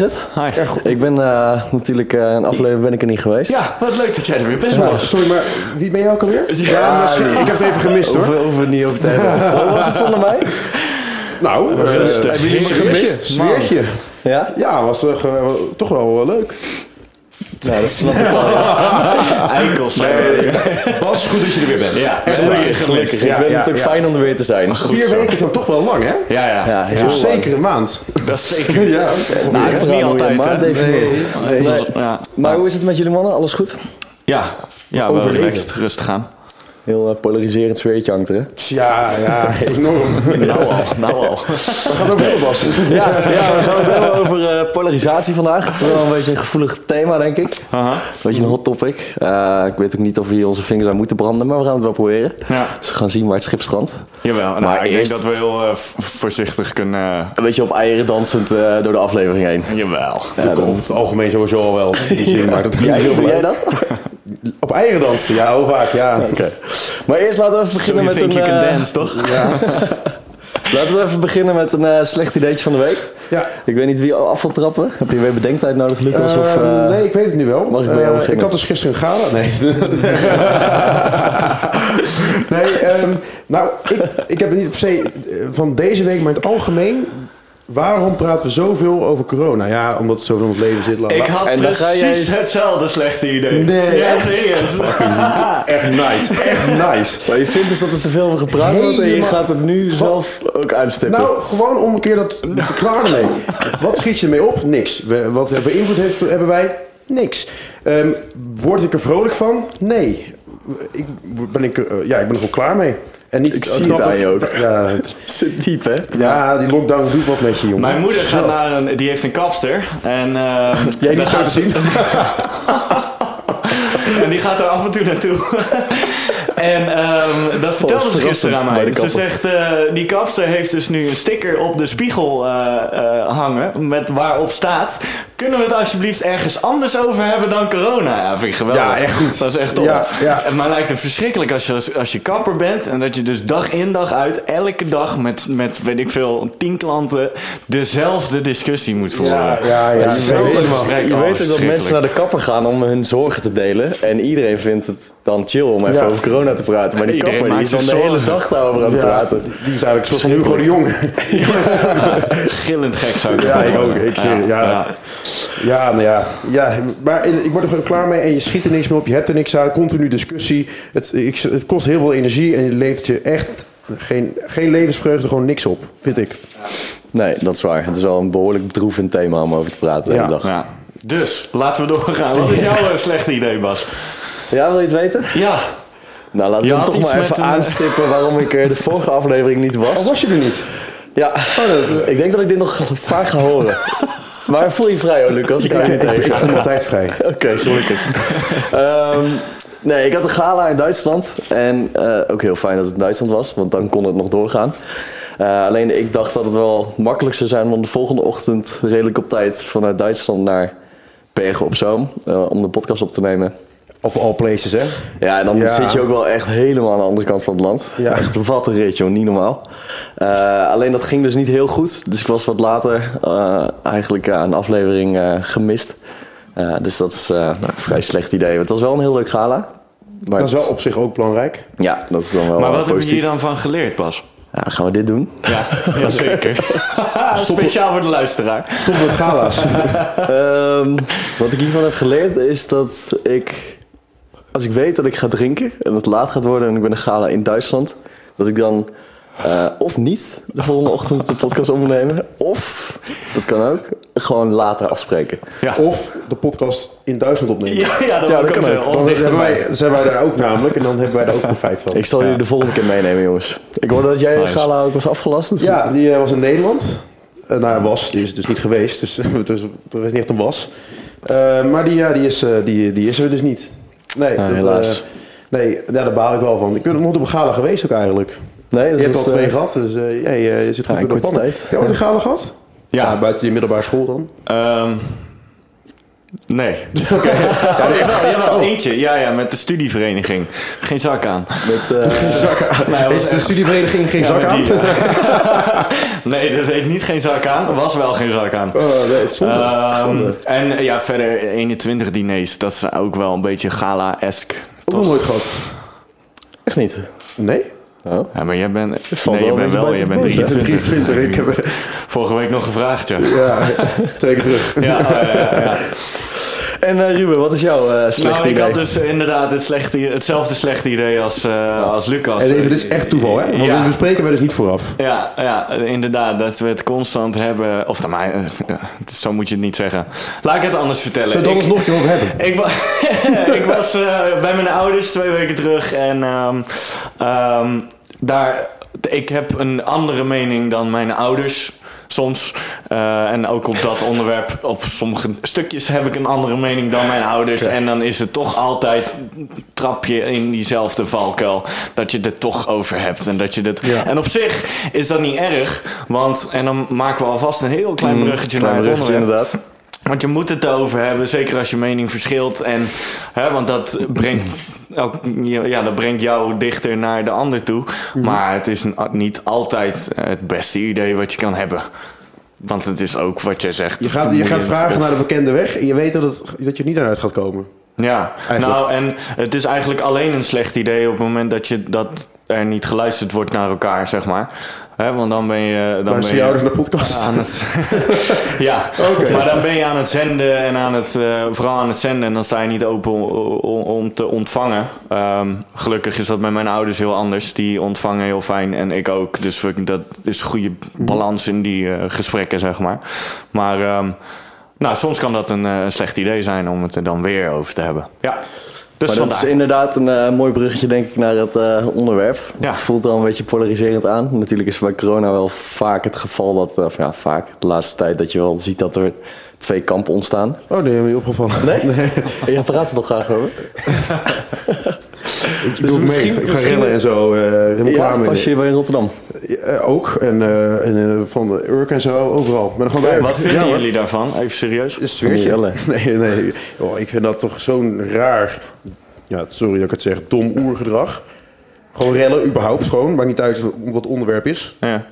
is het? Hi. Ik ben eh, natuurlijk eh, een aflevering ben ik er niet geweest. Ja, wat leuk dat jij er weer bent, Ja. Bas. Sorry, maar wie ben jij ook alweer? Ja, misschien- ik heb het even gemist hoor. Hoeven, het niet over te hebben. Wat was het zonder mij? Nou, Rustig. hebben jullie gemist? Sfeertje. Ja? Ja, was toch, toch wel leuk. Ja, dat snap ik wel. Eikels we weer. Bas, goed dat je er weer bent. Ja, gelukkig, gelukkig. Ik Ja, vind ja, het ook ja. fijn om er weer te zijn. Vier weken is dan toch wel lang, hè? Ja, ja. Ja, lang. zeker een maand. Dat is zeker. Ja, Nou, dat is niet altijd, Maar definieert. Nee, Nee. Ja. Maar hoe is het met jullie mannen? Alles goed? Ja, ja Overleven. relaxed, rustig aan. Heel eh, polariserend sfeertje hangt er, hè? Ja, ja, enorm. Nou al, nou al. We gaan ook heel Bas. Ja, ja we gaan het hebben over eh, polarisatie vandaag. Het is wel een beetje een gevoelig thema, denk ik. Aha. Een beetje een hot topic. Eh, ik weet ook niet of we hier onze vingers aan moeten branden, maar we gaan het wel proberen. Ja. Dus we gaan zien waar het schip strandt. Jawel, nou, Maar ik eerst- denk dat we heel eh, voorzichtig kunnen... Een beetje op eieren dansend eh, door de aflevering heen. jawel. Ja, over het algemeen sowieso al wel. Die zin, maar dat Ja, doe jij dat? Op eieren dansen, ja, heel vaak, ja. Oké. Maar eerst laten we even beginnen met een... you can eh, dance, toch? laten we even beginnen met een eh, slecht ideetje van de week. Ja. Ik weet niet wie af wil trappen. Heb je weer bedenktijd nodig, Lucas? of, Ehm, eh, nee, ik weet het nu wel. mag ik bij jou beginnen? ik had dus gisteren een gala. Nee. nee, ehm, nou, ik, ik heb het niet per se van deze week, maar in het algemeen. Waarom praten we zoveel over corona? Ja, omdat het zoveel in het leven zit. Ik had En dan ga precies jij- hetzelfde slechte idee. Nee, ja, echt? serieus. Echt nice, echt nice. Maar je vindt dus dat er te veel over gepraat wordt en je gaat het nu zelf ook uitstippen. Nou, gewoon om een keer dat te klaar ermee. Wat schiet je ermee op? Niks. Wat voor invloed heeft, hebben wij? Niks. Ehm, word ik er vrolijk van? Nee. Ik, ben ik, er, eh, ja, ik ben er gewoon klaar mee. En niet, Ik zie het aan je ook. Ja, Het zit diep, hè? ja, die lockdown doet wat met je, jongen. Mijn moeder gaat naar een, die heeft een kapster. En, ehm, Jij niet zo gaat te zien? En die gaat er af en toe naartoe. en ehm, dat vertelde ze gisteren aan mij. Ze zegt, eh, die kapster heeft dus nu een sticker op de spiegel eh, eh, hangen. Met waarop staat, kunnen we het alsjeblieft ergens anders over hebben dan corona? Ja, vind ik geweldig. Ja, echt goed. Dat is echt top. Ja, ja. En mij lijkt het verschrikkelijk als je, als je kapper bent. En dat je dus dag in dag uit, elke dag met, met weet ik veel, tien klanten dezelfde discussie moet voeren. Ja, ja, ja. Zo weet. Je Oh, weet ook dat mensen naar de kapper gaan om hun zorgen te delen. En iedereen vindt het dan chill om even Ja. over corona te praten. Maar die Iedereen kapper die is dan de hele dag daarover aan het Ja, praten. die is eigenlijk zoals van Hugo de Jonge. Gillend gek zou ik Ja, ik ook. Ik zie- ja. Ja, nou ja. ja. Maar ik word er klaar mee en je schiet er niks meer op. Je hebt er niks aan. Continu discussie. Het, ik, het kost heel veel energie en je levert je echt geen, geen levensvreugde, gewoon niks op, vind ik. Nee, dat is waar. Het is wel een behoorlijk bedroevend thema om over te praten de Ja. hele dag. Ja. Dus, laten we doorgaan. Wat is jouw eh, slechte idee, Bas? Ja, wil je het weten? Ja. Nou, laten Je we toch maar even een- aanstippen waarom ik er de vorige aflevering niet was. Oh, was je er niet? Ja, dat, ik denk dat ik dit nog vaak ga horen. Maar voel je vrij hoor, Lucas. Ik Ik, niet ik, ik voel me altijd vrij. Oké, gelukkig. Ehm, nee, ik had een gala in Duitsland. En eh, ook heel fijn dat het in Duitsland was, want dan kon het nog doorgaan. Eh, alleen ik dacht dat het wel makkelijk zou zijn om de volgende ochtend redelijk op tijd vanuit Duitsland naar Bergen op Zoom eh, om de podcast op te nemen. Of all places, hè? Ja, en dan Ja. zit je ook wel echt helemaal aan de andere kant van het land. Ja. Echt wat een rit, joh. Niet normaal. Eh, alleen dat ging dus niet heel goed. Dus ik was wat later eh, eigenlijk een aflevering eh, gemist. Eh, dus dat is eh, nou, een vrij slecht idee. Het was wel een heel leuk gala. Maar Dat is het- wel op zich ook belangrijk. Ja, dat is dan wel Maar wat heb je hier dan van geleerd, Bas? Ja, gaan we dit doen? Ja, ja zeker. Speciaal voor de luisteraar. Stop met gala's. Ehm, wat ik hiervan heb geleerd is dat ik, als ik weet dat ik ga drinken en het laat gaat worden en ik ben een gala in Duitsland, dat ik dan eh, of niet de volgende ochtend de podcast opnemen, of, dat kan ook, gewoon later afspreken. Ja. Of de podcast in Duitsland opnemen. Ja, ja, dat, Ja, dat kan ook. Dan dichterbij. wij, zijn wij daar ook namelijk en dan hebben wij daar ook profijt van. Ik zal jullie de volgende keer meenemen, jongens. Ik hoorde dat jij Nice. gala ook was afgelast. dus- Ja, die eh, was in Nederland. Eh, nou, was. Die is dus niet geweest. Dus het is, er is niet echt een was. Eh, maar die, ja, die, is, die, die is er dus niet. Nee, Ah, dat, helaas. eh, nee ja, daar baal ik wel van. Ik ben nog nooit op een gala geweest ook eigenlijk. Nee, Je dus hebt al dat twee eh, gehad, dus eh, jij je zit goed Ja, in de pannen. Heb je ooit een gala gehad? Ja. buiten je middelbare school dan. Ehm, Nee. Oké. Ja, jawel, jawel, eentje. Ja, ja, met de studievereniging. Geen zak aan. Met, eh, Zak aan. Nee, Is de studievereniging geen Ja, zak aan? die. nee, dat heet niet geen zak aan. Was wel geen zak aan. Oh, nee, zonde. Ehm, Zonde. en ja, verder 21 diners. Dat is ook wel een beetje gala-esque. Ook nog nooit gehad. echt niet. Nee? Oh. Ja, maar jij bent... valt nee, je bent wel... Je bent de boot, hè? 23. 23. Ik heb, Vorige week nog gevraagd, ja. ja, twee keer terug. Ja, oh, ja, ja, ja. En eh, Ruben, wat is jouw eh slechte Nou, ik idee? had dus inderdaad het slechte, hetzelfde slechte idee als, eh, als Lucas. En even, dit is echt toeval, hè? Want Ja. we bespreken wij dus niet vooraf. Ja, ja, inderdaad. Dat we het constant hebben. Of dan maar, eh, ja, zo moet je het niet zeggen. Laat ik het anders vertellen. Zullen we het Ik- anders nog een keer over hebben? Ik, wa ik was eh, bij mijn ouders twee weken terug en ehm, ehm, daar, ik heb een andere mening dan mijn ouders. Soms. Eh, en ook op dat onderwerp, op sommige stukjes heb ik een andere mening dan mijn ouders. En dan is het toch altijd, trap je in diezelfde valkuil. Dat je het toch over hebt. En, dat je dit, Ja. en op zich is dat niet erg. Want, en dan maken we alvast een heel klein bruggetje Mm, Klein naar het bruggetje, onderwerp. inderdaad. Want je moet het erover hebben, zeker als je mening verschilt. En, hè, want dat brengt, ook, ja, dat brengt jou dichter naar de ander toe. Maar het is niet altijd het beste idee wat je kan hebben. Want het is ook wat jij zegt. Je gaat, je gaat vragen naar de bekende weg en je weet dat, het, dat je niet uit gaat komen. Ja, Eigenlijk. nou en het is eigenlijk alleen een slecht idee op het moment dat, je, dat er niet geluisterd wordt naar elkaar, zeg maar. Want dan ben je... Dan Luister ben je je ouders naar de podcast? aan het, ja, maar dan ben je aan het zenden en aan het, eh, vooral aan het zenden en dan sta je niet open om, om, om te ontvangen. Ehm, gelukkig is dat bij mijn ouders heel anders. Die ontvangen heel fijn en ik ook. Dus dat is een goede balans in die eh, gesprekken, zeg maar. Maar ehm, nou, soms kan dat een eh, slecht idee zijn om het er dan weer over te hebben. Ja, dus maar dat is inderdaad een eh, mooi bruggetje denk ik naar het eh, onderwerp. Ja. Het voelt al een beetje polariserend aan. Natuurlijk is bij corona wel vaak het geval dat, of ja vaak, de laatste tijd dat je wel ziet dat er twee kampen ontstaan. Oh nee, ben je opgevallen? Nee? Jij praat er toch graag over? Ik Dus doe ook mee. misschien- Ik ga misschien- rellen en zo. eh helemaal klaar Ja, mee. was je bij Rotterdam? Eh, ook. En, eh, en eh, van de Urk en zo, overal. Maar dan gewoon Wat vinden Ja, jullie daarvan? Even serieus. Een sfeertje. Nee, nee. Oh, ik vind dat toch zo'n raar, ja, sorry dat ik het zeg, dom oergedrag. Gewoon rellen, überhaupt gewoon. Maakt niet uit wat het onderwerp is. Ja.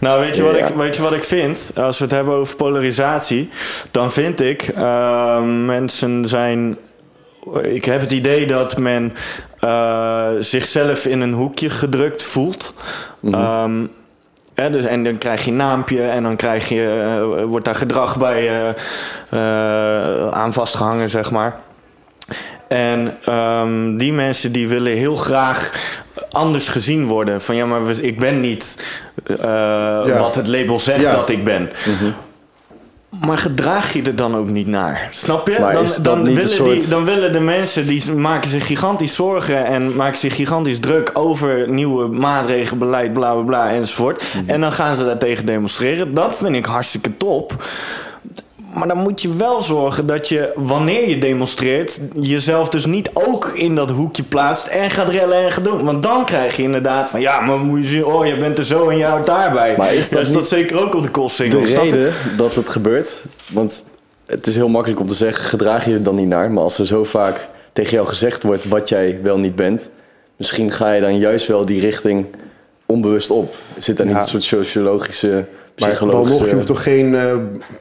Nou, weet je, wat Ja. ik, weet je wat ik vind? Als we het hebben over polarisatie, dan vind ik mensen zijn. Ik heb het idee dat men eh, zichzelf in een hoekje gedrukt voelt. Ehm, hè, dus, en dan krijg je een naampje en dan krijg je, eh, wordt daar gedrag bij eh, aan vastgehangen, zeg maar. En ehm, die mensen die willen heel graag anders gezien worden. Van ja, maar ik ben niet wat het label zegt Ja. dat ik ben. Maar gedraag je er dan ook niet naar? Snap je? Dan, dan, willen die, dan willen de mensen die maken zich gigantisch zorgen en maken zich gigantisch druk over nieuwe maatregelen, beleid, bla bla bla enzovoort. Mhm. En dan gaan ze daartegen demonstreren. Dat vind ik hartstikke top. Maar dan moet je wel zorgen dat je, wanneer je demonstreert, jezelf dus niet ook in dat hoekje plaatst en gaat rellen en gaat doen. Want dan krijg je inderdaad van, ja, maar moet je zien, oh, je bent er zo en je houdt daarbij. Maar is dat Ja, staat niet zeker ook op de kostsingel. de reden dat het gebeurt. Want het is heel makkelijk om te zeggen, gedraag je er dan niet naar. Maar als er zo vaak tegen jou gezegd wordt wat jij wel niet bent, misschien ga je dan juist wel die richting onbewust op. Zit daar Ja. niet een soort sociologische, Maar dan nog, je hoeft toch geen eh,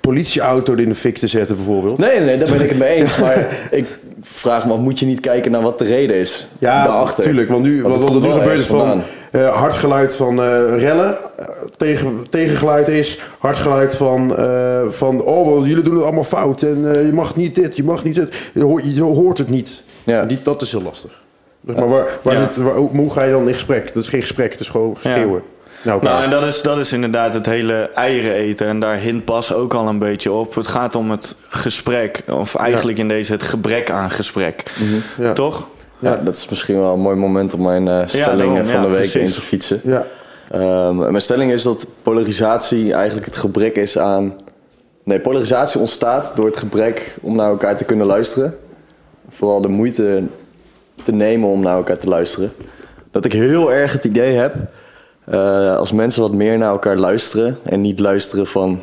politieauto in de fik te zetten bijvoorbeeld? Nee, nee, nee, daar ben ik het mee eens. Maar ik vraag me af, moet je niet kijken naar wat de reden is Ja, daarachter? natuurlijk. Want nu, Want wat, het wat er nu gebeurt is van eh, hard geluid van eh, rellen. eh, tegen, tegengeluid is hard geluid van, eh, van oh, wel, jullie doen het allemaal fout. En eh, je mag niet dit, je mag niet dit. Je, hoort- je hoort het niet. Ja. Die, dat is heel lastig. Maar waar, waar Ja. zit, waar, hoe ga je dan in gesprek? Dat is geen gesprek, het is gewoon schreeuwen. Nou, Nou, en dat is, dat is inderdaad het hele eieren eten. En daar hint pas ook al een beetje op. Het gaat om het gesprek. Of eigenlijk in deze het gebrek aan gesprek. Ja. Toch? Ja, dat is misschien wel een mooi moment om mijn eh, stellingen van ja, de week precies. in te fietsen. ja. Ehm, mijn stelling is dat polarisatie eigenlijk het gebrek is aan. Nee, polarisatie ontstaat door het gebrek om naar elkaar te kunnen luisteren. Vooral de moeite te nemen om naar elkaar te luisteren. Dat ik heel erg het idee heb, eh, als mensen wat meer naar elkaar luisteren en niet luisteren van.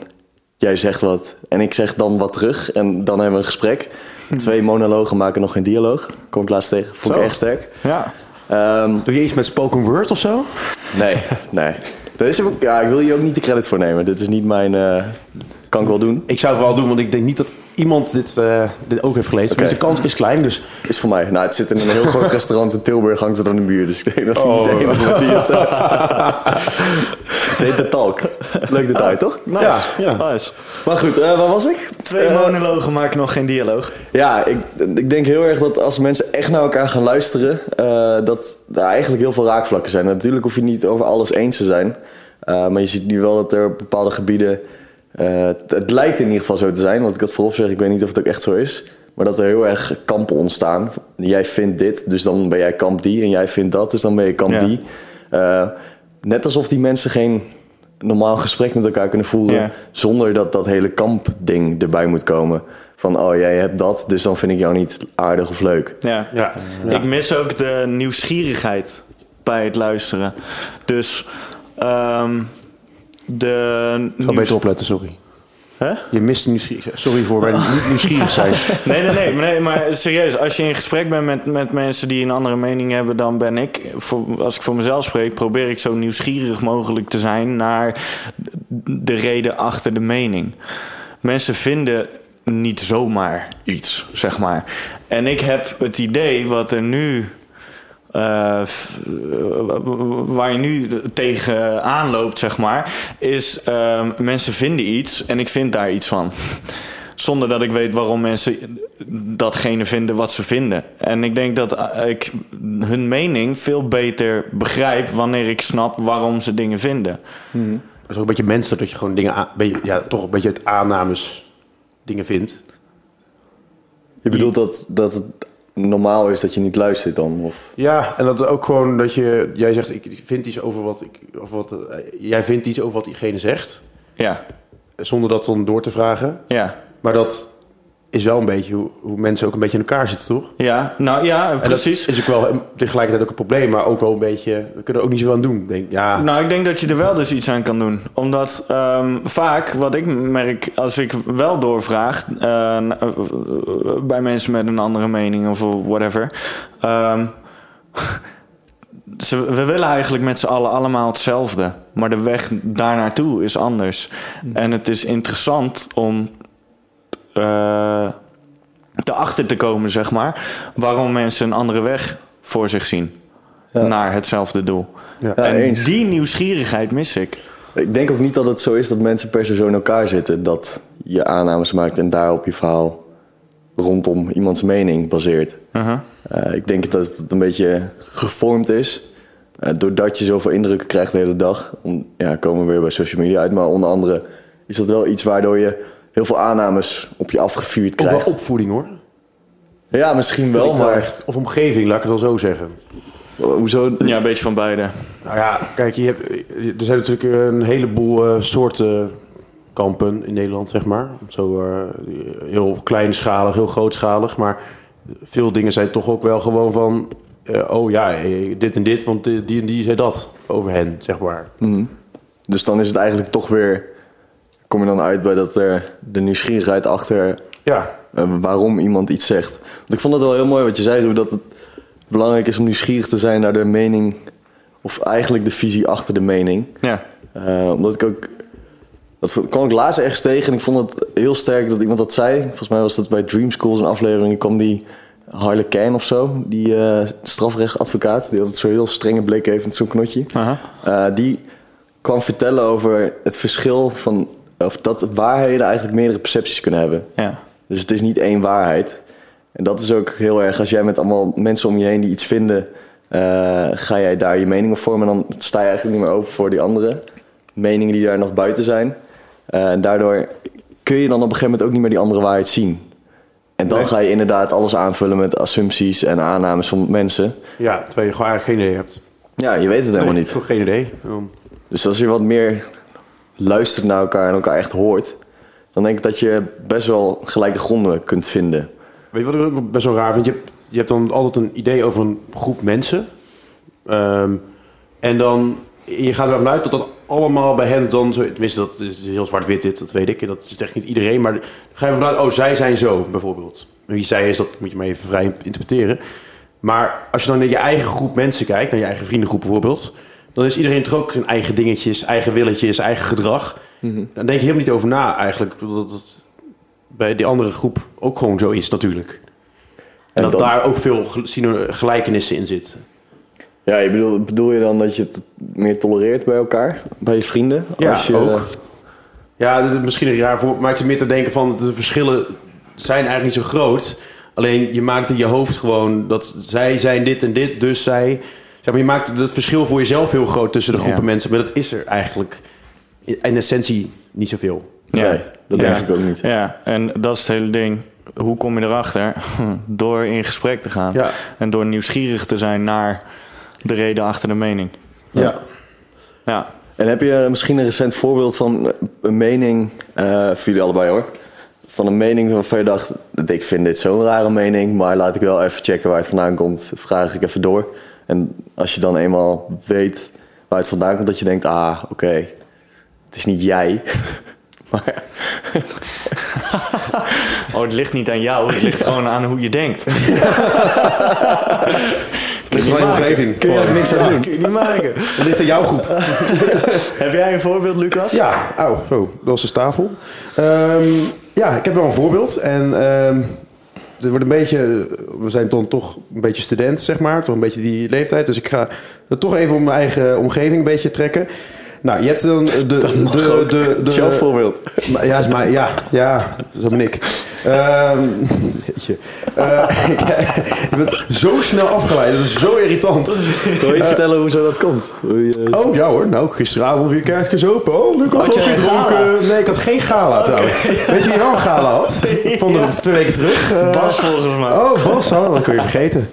jij zegt wat en ik zeg dan wat terug en dan hebben we een gesprek. Twee monologen maken nog geen dialoog. Kom ik laatst tegen. Vond ik Zo. erg sterk. Ja. Ehm, Doe je iets met spoken word of zo? nee, nee. Dat is ja, ik wil hier ook niet de credit voor nemen. Dit is niet mijn... eh, kan ik wel doen. Ik zou het wel doen, want ik denk niet dat iemand dit, eh, dit ook heeft gelezen. Dus de kans is klein, dus... Is voor mij. Nou, het zit in een heel groot restaurant in Tilburg, hangt het aan de muur. Dus ik denk dat hij Oh. niet de enige is die het... eh, het heet de Talk. Leuk detail, toch? Nice. Ja, ja. Nice. Maar goed, eh, waar was ik? Twee monologen maken nog geen dialoog. Ja, ik, ik denk heel erg dat als mensen echt naar elkaar gaan luisteren, eh, dat er eigenlijk heel veel raakvlakken zijn. Natuurlijk hoef je niet over alles eens te zijn. eh, maar je ziet nu wel dat er op bepaalde gebieden. Eh, het, het lijkt in ieder geval zo te zijn, want ik had voorop zeg, ik weet niet of het ook echt zo is. Maar dat er heel erg kampen ontstaan. Jij vindt dit, dus dan ben jij kamp die. En jij vindt dat, dus dan ben je kamp Ja. die. Eh, net alsof die mensen geen normaal gesprek met elkaar kunnen voeren. Ja. Zonder dat dat hele kampding erbij moet komen. Van, oh jij hebt dat, dus dan vind ik jou niet aardig of leuk. Ja. Ja. Ik mis ook de nieuwsgierigheid bij het luisteren. Dus ehm de. Ik zal nieuws- beter opletten, sorry. Je mist nieuwsgierig. Sorry voor mijn niet nieuwsgierig zijn. Nee, nee, nee, maar nee, maar serieus. Als je in gesprek bent met, met mensen die een andere mening hebben dan ben ik. Voor, als ik voor mezelf spreek, probeer ik zo nieuwsgierig mogelijk te zijn naar de reden achter de mening. Mensen vinden niet zomaar iets, zeg maar. En ik heb het idee wat er nu. Eh, eh, waar je nu tegen aanloopt, zeg maar, is ehm, mensen vinden iets en ik vind daar iets van. Zonder dat ik weet waarom mensen datgene vinden wat ze vinden. En ik denk dat eh, ik hun mening veel beter begrijp wanneer ik snap waarom ze dingen vinden. Het is ook een beetje menselijk dat je gewoon dingen... ja, toch een beetje uit aannames dingen vindt. Je bedoelt dat, dat het normaal is dat je niet luistert dan? Of? Ja, en dat ook gewoon dat je... Jij zegt, ik vind iets over wat... Ik, over wat eh, jij vindt iets over wat diegene zegt. Ja, Zonder dat dan door te vragen. ja. Maar dat is wel een beetje hoe, hoe mensen ook een beetje in elkaar zitten, toch? Ja, nou ja, En precies. dat is ook wel tegelijkertijd ook een probleem, maar ook wel een beetje... We kunnen er ook niet zoveel aan doen. Denk, ja, Nou, ik denk dat je er wel dus iets aan kan doen. Omdat ehm, vaak, wat ik merk, als ik wel doorvraag eh, bij mensen met een andere mening of whatever. ehm, we willen eigenlijk met z'n allen allemaal hetzelfde. Maar de weg daar naartoe is anders. En het is interessant om eh erachter te komen, zeg maar, waarom mensen een andere weg voor zich zien. Ja. Naar hetzelfde doel. Ja. Ja, en eens. die nieuwsgierigheid mis ik. Ik denk ook niet dat het zo is dat mensen per se zo in elkaar zitten. Dat je aannames maakt en daarop je verhaal rondom iemands mening baseert. Uh-huh. Eh, ik denk dat het een beetje gevormd is. eh, doordat je zoveel indrukken krijgt de hele dag. Om, ja, komen we weer bij social media uit. Maar onder andere is dat wel iets waardoor je heel veel aannames op je afgevuurd ook wel krijgt. opvoeding hoor. Ja, misschien wel, maar echt. Of omgeving, laat ik het al zo zeggen. hoezo? Ja, een beetje van beide. Nou ja, kijk, je hebt, er zijn natuurlijk een heleboel eh, soorten kampen in Nederland, zeg maar. Zo eh, heel kleinschalig, heel grootschalig. Maar veel dingen zijn toch ook wel gewoon van... eh, oh ja, dit en dit, want die en die zei dat over hen, zeg maar. Dus dan is het eigenlijk toch weer... Kom je dan uit bij dat er de nieuwsgierigheid achter Ja, eh, waarom iemand iets zegt. Want ik vond het wel heel mooi wat je zei, dat het belangrijk is om nieuwsgierig te zijn naar de mening, of eigenlijk de visie achter de mening. Ja. Eh, omdat ik ook, dat kwam ik laatst ergens tegen en ik vond het heel sterk dat iemand dat zei. Volgens mij was dat bij Dream School, een aflevering, kwam die Harlequin of zo, die eh strafrechtadvocaat, die altijd zo'n heel strenge blik heeft met zo'n knotje. Die kwam vertellen over het verschil van, of dat waarheden eigenlijk meerdere percepties kunnen hebben. Ja. Dus het is niet één waarheid. En dat is ook heel erg, als jij met allemaal mensen om je heen die iets vinden, eh, ga jij daar je mening op vormen. En dan sta je eigenlijk niet meer open voor die andere meningen die daar nog buiten zijn. Eh, en daardoor kun je dan op een gegeven moment ook niet meer die andere waarheid zien. En dan Nee. ga je inderdaad alles aanvullen met assumpties en aannames van mensen. ja terwijl je gewoon eigenlijk geen idee hebt. Ja, je weet het helemaal Nee, niet. Gewoon geen idee. Dus als je wat meer luistert naar elkaar en elkaar echt hoort, dan denk ik dat je best wel gelijke gronden kunt vinden. Weet je wat ik ook best wel raar vind? Je hebt, je hebt dan altijd een idee over een groep mensen. Ehm, en dan, je gaat ervan uit dat dat allemaal bij hen dan. Tenminste, dat is heel zwart-wit dit, dat weet ik. Dat is echt niet iedereen. Maar dan ga je vanuit, oh, zij zijn zo, bijvoorbeeld. Wie zij is, dat moet je maar even vrij interpreteren. Maar als je dan naar je eigen groep mensen kijkt, naar je eigen vriendengroep bijvoorbeeld... dan is iedereen toch ook zijn eigen dingetjes, eigen willetjes, eigen gedrag. Dan denk je helemaal niet over na eigenlijk. Dat het bij die andere groep ook gewoon zo is natuurlijk. En, En dat dan- daar ook veel gelijkenissen in zitten. Ja, je bedoel, bedoel je dan dat je het meer tolereert bij elkaar? Bij je vrienden? Ja, Als je, ook. Ja, dat is misschien een raar voor, maar ik zit meer te denken van de verschillen zijn eigenlijk niet zo groot. Alleen je maakt in je hoofd gewoon dat zij zijn dit en dit, dus zij. Zeg maar, je maakt het verschil voor jezelf heel groot tussen de groepen Ja. mensen, maar dat is er eigenlijk in essentie niet zoveel. Nee, dat denk ik ook niet. Ja, en dat is het hele ding. Hoe kom je erachter? Door in gesprek te gaan. Ja. En door nieuwsgierig te zijn naar de reden achter de mening. Ja. Ja. En heb je misschien een recent voorbeeld van een mening, eh voor jullie allebei hoor, van een mening waarvan je dacht, ik vind dit zo'n rare mening, maar laat ik wel even checken waar het vandaan komt, vraag ik even door. En als je dan eenmaal weet waar het vandaan komt, dat je denkt, ah, oké, het is niet jij. maar Oh, het ligt niet aan jou. Het ligt gewoon aan hoe je denkt. Ligt in mijn omgeving. kun je er niks aan doen. Kun je niet maken. Het ligt in jouw groep. Heb jij een voorbeeld, Lucas? Ja, oh, oh dat was de tafel. Ehm, ja, ik heb wel een voorbeeld. En ehm het wordt een beetje, we zijn dan toch een beetje student, zeg maar. Toch een beetje die leeftijd. Dus ik ga het toch even om mijn eigen omgeving een beetje trekken. Nou, je hebt dan de... de, de, de, de, jouw voorbeeld. Maar Ja, maar, ja, ja, zo ben ik. Ehm. Eh, ik, je bent zo snel afgeleid, dat is zo irritant. Wil je vertellen hoe zo dat komt? Je- Oh, ja hoor. Nou, gisteravond weer keihard gezopen. Oh, Lucas Had was jij een gedronken. Nee, ik had geen gala trouwens. Weet je wie wel een gala had? Van de, twee weken terug. Eh, Bas volgens mij. Oh, Bas, oh, dat kun je vergeten.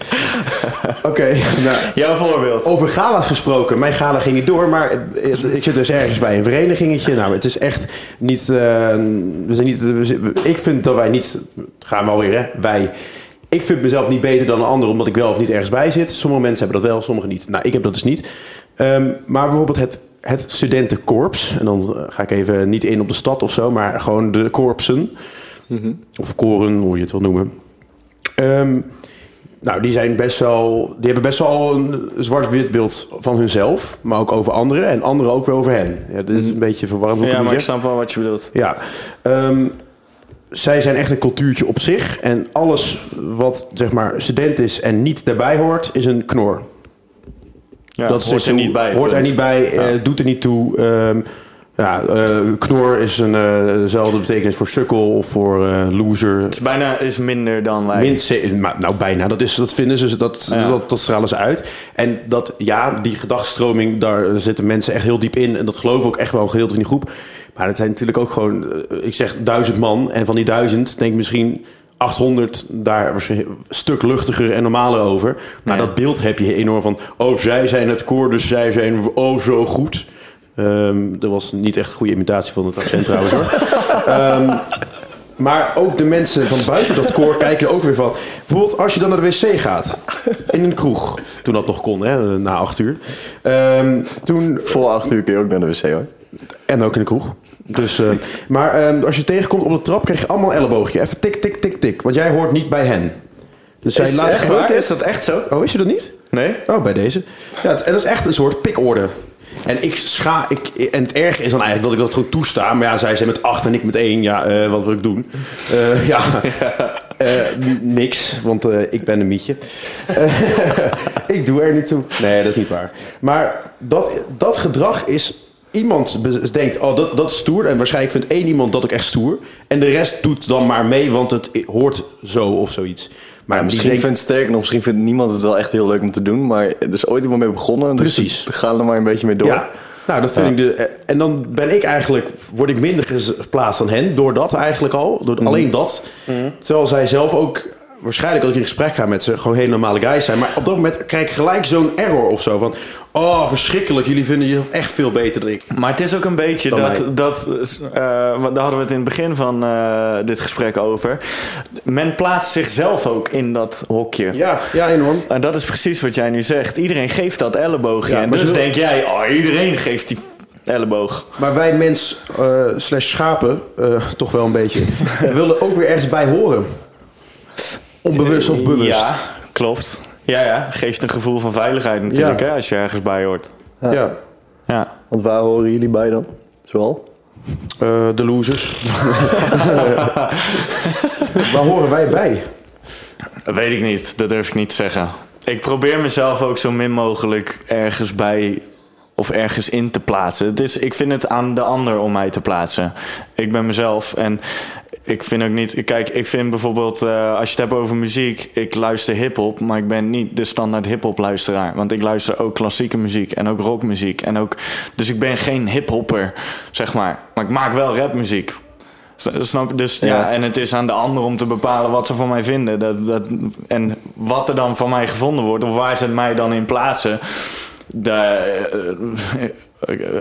Oké, nou, Jouw voorbeeld. over gala's gesproken. Mijn gala ging niet door, maar eh, ik zit dus ergens bij een verenigingetje. Nou, het is echt niet... eh, we zijn niet ik vind dat wij niet... Gaan we alweer, hè? Wij... Ik vind mezelf niet beter dan een ander, omdat ik wel of niet ergens bij zit. Sommige mensen hebben dat wel, sommige niet. Nou, ik heb dat dus niet. Ehm, maar bijvoorbeeld het, het studentenkorps. En dan eh, ga ik even niet in op de stad of zo, maar gewoon de korpsen. Of koren, hoe je het wil noemen. Ehm, nou, die zijn best wel. Die hebben best wel een zwart-wit beeld van hunzelf, maar ook over anderen en anderen ook weer over hen. Ja, dit is een beetje verwarrend. Ja, maar ik snap wel wat je bedoelt. Ja. Ehm, zij zijn echt een cultuurtje op zich. En alles wat zeg maar student is en niet daarbij hoort, is een knor. Ja, dat hoort is er niet bij. Hoort er niet bij, eh, doet er niet toe. Ehm, ja, eh, knor is een, eh, dezelfde betekenis voor sukkel of voor loser. Het is bijna is minder dan wij. Min, nou, bijna. Dat, is, dat vinden ze, dat, Ja. dat, dat stralen ze uit. En dat, ja, die gedachtstroming, daar zitten mensen echt heel diep in. En dat geloven ook echt wel een gedeelte van die groep. Maar het zijn natuurlijk ook gewoon, eh, ik zeg duizend man. En van die duizend denk ik misschien 800 daar waarschijnlijk een stuk luchtiger en normaler over. Maar dat beeld heb je enorm van, oh, zij zijn het koor, dus zij zijn oh zo goed. Ehm, dat was niet echt een goede imitatie van het accent trouwens hoor. Ehm, maar ook de mensen van buiten dat koor kijken ook weer van. Bijvoorbeeld als je dan naar de wc gaat. In een kroeg. Toen dat nog kon, hè, na acht uur. Ehm, toen, Voor acht uur kun je ook naar de wc hoor. en ook in de kroeg. Dus, eh, maar ehm, als je tegenkomt op de trap, krijg je allemaal een elleboogje. Even tik, tik, tik, tik. Want jij hoort niet bij hen. Dus zij Is, echt waar? is. is dat echt zo? Oh, wist je dat niet? Nee? Oh, bij deze. Ja, het, en dat is echt een soort pikorde. En ik scha... Ik, en het erge is dan eigenlijk dat ik dat gewoon toesta. Maar ja, zij zijn met acht en ik met één. Ja, eh, wat wil ik doen? Eh, ja, niks. Want ik ben een mietje. Ik doe er niet toe. Nee, dat is niet waar. Maar dat, dat gedrag is... Iemand denkt, oh, dat, dat is stoer. En waarschijnlijk vindt één iemand dat ook echt stoer. En de rest doet dan maar mee, want het hoort zo of zoiets. Maar misschien denkt- vindt sterker nog, misschien vindt niemand het wel echt heel leuk om te doen. Maar er is ooit iemand mee begonnen. Dus Precies. we gaan er maar een beetje mee door. Ja, nou dat vind Ja. ik de. En dan ben ik eigenlijk, word ik minder geplaatst dan hen, door dat eigenlijk al, door alleen dat. Terwijl zij zelf ook, waarschijnlijk als ik in gesprek ga met ze, gewoon hele normale guys zijn. Maar op dat moment krijg ik gelijk zo'n error of zo van, oh verschrikkelijk, jullie vinden jezelf echt veel beter dan ik. Maar het is ook een beetje Dan dat, mij. dat eh, daar hadden we het in het begin van eh, dit gesprek over. Men plaatst zichzelf ook in dat hokje. Ja, ja enorm. En dat is precies wat jij nu zegt. Iedereen geeft dat elleboogje. Ja, en dus denk jij, oh, iedereen geeft die elleboog. Maar wij mens eh, slash schapen, toch wel een beetje, willen ook weer ergens bij horen. Onbewust of bewust. Ja, klopt. Ja, ja. Geeft een gevoel van veiligheid natuurlijk, Ja. hè, als je ergens bij hoort. Ja. Ja. Want waar horen jullie bij dan? Zoal? Eh, de losers. Waar horen wij bij? Dat weet ik niet, dat durf ik niet te zeggen. Ik probeer mezelf ook zo min mogelijk ergens bij of ergens in te plaatsen. Het is, ik vind het aan de ander om mij te plaatsen. Ik ben mezelf en ik vind ook niet. Kijk, ik vind bijvoorbeeld, eh, als je het hebt over muziek, ik luister hip-hop, maar ik ben niet de standaard hip-hop luisteraar. Want ik luister ook klassieke muziek en ook rockmuziek. En ook, dus ik ben geen hip-hopper, zeg maar. Maar ik maak wel rapmuziek. Snap je? Dus ja. Ja. en het is aan de ander om te bepalen wat ze van mij vinden. Dat, dat, en wat er dan van mij gevonden wordt, of waar ze mij dan in plaatsen, eh,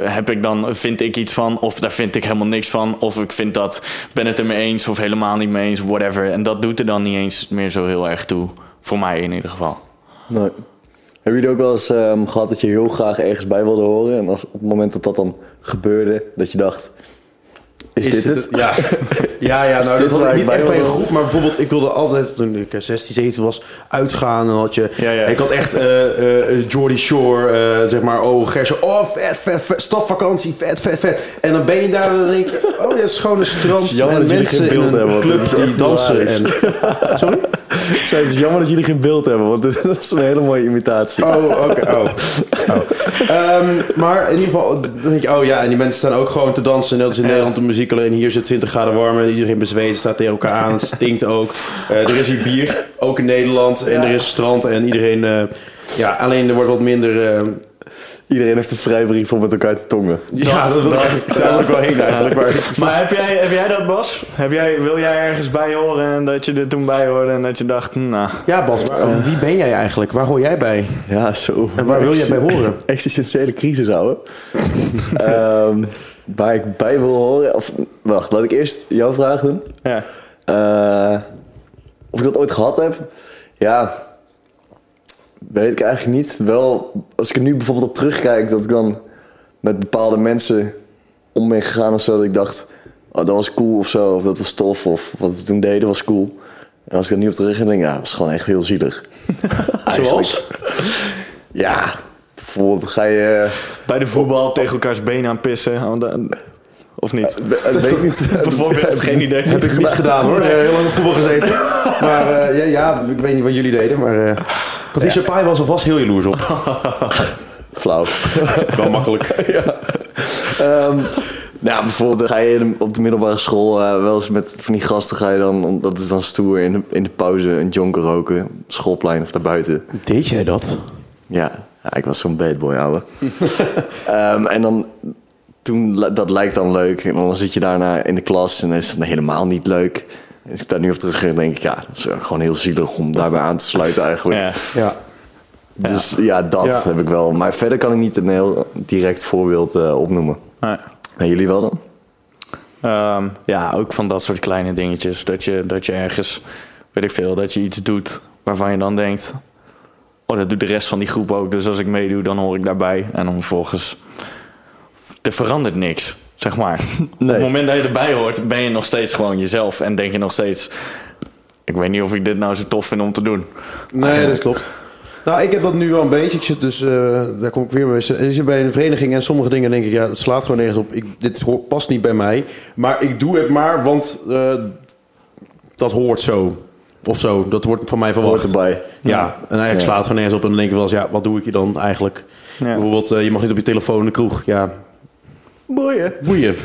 heb ik dan, vind ik iets van, of daar vind ik helemaal niks van, of ik vind dat, ben het er mee eens, of helemaal niet mee eens, whatever. En dat doet er dan niet eens meer zo heel erg toe. Voor mij in ieder geval. Nee. Hebben jullie ook wel eens ehm, gehad dat je heel graag ergens bij wilde horen? En als, op het moment dat dat dan gebeurde, dat je dacht... Is, dit het? Ja, ja, ja nou, dit niet echt bij een groep. Maar bijvoorbeeld, ik wilde altijd, toen ik eh, 16, 17 was, uitgaan. En had je, Ja, ja. ik had echt eh eh Jordy Shore, eh, zeg maar, oh, Gerso, oh, vet, vet, vet, stapvakantie, vet, vet, vet. En dan ben je daar en dan denk je, oh, ja, het is gewoon een strand en mensen in een club die dansen. En, sorry? Ik zei, het is jammer dat jullie geen beeld hebben, want dat is een hele mooie imitatie. Oh, oké. Oh. oh. Ehm, maar in ieder geval, dan denk je, oh ja, en die mensen staan ook gewoon te dansen. Net als in Nederland de muziek, alleen hier zit 20 graden warm en iedereen bezweet, staat tegen elkaar aan, het stinkt ook. Eh, er is hier bier, ook in Nederland, en er is strand en iedereen, eh, ja, alleen er wordt wat minder. eh, Iedereen heeft een vrijbrief om met elkaar te tongen. ja, dat, wil ik- daar wil ik wel heen eigenlijk. Maar, Maar heb jij, heb jij dat, Bas? Heb jij, wil jij ergens bij horen en dat je er toen bij hoorde en dat je dacht, nou... ja, Bas, waar- wie ben jij eigenlijk? Waar hoor jij bij? Ja, zo. En waar wil jij bij horen? Existentiële crisis houden. Ehm, waar ik bij wil horen... Of, wacht, laat ik eerst jouw vraag doen. Ja. Eh, of ik dat ooit gehad heb? Ja, weet ik eigenlijk niet. Wel, als ik er nu bijvoorbeeld op terugkijk, dat ik dan met bepaalde mensen om ben gegaan of zo, dat ik dacht, oh, dat was cool of zo, of dat was tof, of wat we toen deden was cool. En als ik er nu op terug ga, denk ik, ja, dat was gewoon echt heel zielig. Zoals? Ja, bijvoorbeeld ga je... Bij de voetbal tegen elkaars benen aan pissen. want dan- Of niet? Dat weet ik niet. Bijvoorbeeld, geen idee. Heb ik niet gedaan hoor. Eh, heel lang op voetbal gezeten. Maar eh, ja, ja, ik weet niet wat jullie deden. Maar uh, Patricia Pai was alvast heel jaloers op. Flauw. Wel makkelijk. Ehm, nou, bijvoorbeeld ga je op de middelbare school eh, wel eens met van die gasten ga je dan, dat is dan stoer, in de, in de pauze een jonker roken, schoolplein of daarbuiten. Deed jij dat? Ja, ja ik was zo'n bad boy, ouwe. Ehm, en dan, toen, dat lijkt dan leuk. En dan zit je daarna in de klas en is het helemaal niet leuk. Als ik daar nu op terug denk ik, ja, dat is eh, gewoon heel zielig om daarbij aan te sluiten eigenlijk. Ja. Ja. Dus ja, dat Ja. heb ik wel. Maar verder kan ik niet een heel direct voorbeeld eh, opnoemen. Nee. En jullie wel dan? Ehm, ja, ook van dat soort kleine dingetjes. Dat je, dat je ergens, weet ik veel, dat je iets doet waarvan je dan denkt... Oh, dat doet de rest van die groep ook. Dus als ik meedoe, dan hoor ik daarbij. En dan vervolgens... Er verandert niks, zeg maar. Op het moment dat je erbij hoort, ben je nog steeds gewoon jezelf. En denk je nog steeds... Ik weet niet of ik dit nou zo tof vind om te doen. Nee, dat klopt. Nou, ik heb dat nu wel een beetje. Ik zit dus, eh, daar kom ik weer bij. Ik zit bij een vereniging en sommige dingen denk ik, ja, het slaat gewoon nergens op. Ik, dit past niet bij mij. Maar ik doe het maar, want eh, dat hoort zo. Of zo, dat wordt van mij verwacht. Hoort erbij. Ja, en eigenlijk Ja. slaat gewoon nergens op. En dan denk ik wel eens, ja, wat doe ik hier dan eigenlijk? Ja. Bijvoorbeeld, eh, je mag niet op je telefoon in de kroeg. Ja, Boeien. boeien.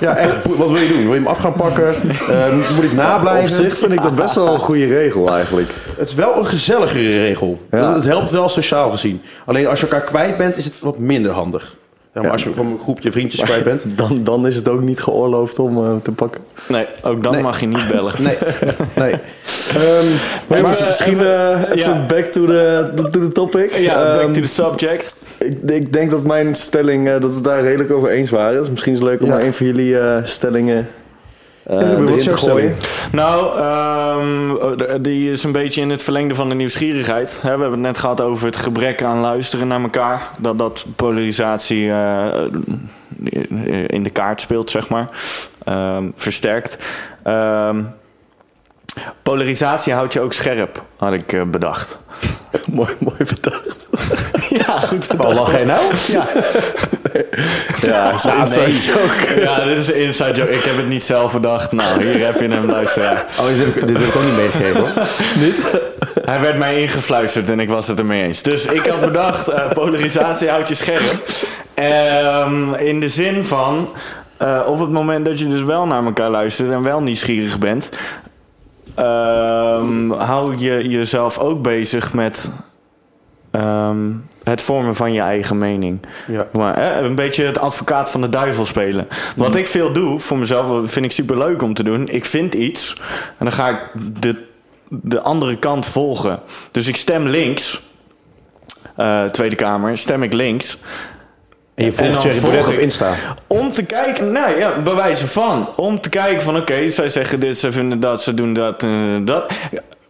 ja, echt. Wat wil je doen? Wil je hem af gaan pakken? Eh, moet, ik Op nablijven? zich vind ik dat best wel een goede regel eigenlijk. Het is wel een gezelligere regel. Ja. Het helpt wel sociaal gezien. Alleen als je elkaar kwijt bent, is het wat minder handig. Ja, maar als je gewoon een groepje vriendjes kwijt bent. Dan, dan is het ook niet geoorloofd om eh, te pakken. Nee, ook dan Nee. mag je niet bellen. Nee, nee. Ehm, Maar, maar, misschien eh, even ja. back to the, to the topic. Ja, back Ehm, to the subject. ik, ik denk dat mijn stelling, eh, dat we het daar redelijk over eens waren. Dus misschien is het leuk om Ja. maar een van jullie eh, stellingen eh erin te jouw gooien. Nou, ehm, die is een beetje in het verlengde van de nieuwsgierigheid. Hè, we hebben het net gehad over het gebrek aan luisteren naar elkaar. Dat dat polarisatie eh, in de kaart speelt, zeg maar. Ehm, versterkt. Ehm, polarisatie houdt je ook scherp, had ik eh, bedacht. mooi, mooi bedacht. ja, goed Waar lach jij nou? Ja, Ja, ja inside nee. joke. Ja, dit is een inside joke. Ik heb het niet zelf bedacht. Nou, hier heb je hem, luisteraar. Oh, dit heb ik, dit heb ik ook niet meegegeven hoor. Hij werd mij ingefluisterd en ik was het ermee eens. Dus ik had bedacht, eh, polarisatie houdt je scherp. Ehm, in de zin van, eh, op het moment dat je dus wel naar elkaar luistert en wel nieuwsgierig bent... ehm, hou je jezelf ook bezig met ehm, het vormen van je eigen mening. Ja. Maar, hè, een beetje het advocaat van de duivel spelen. Wat ik veel doe, voor mezelf vind ik super leuk om te doen. Ik vind iets en dan ga ik de, de andere kant volgen. Dus ik stem links. eh, Tweede Kamer, stem ik links. En je volgt Thierry volg Baudet op Insta. Om te kijken, nou ja, bewijzen van. Om te kijken van, oké, zij zeggen dit, zij vinden dat, ze doen dat, eh, dat.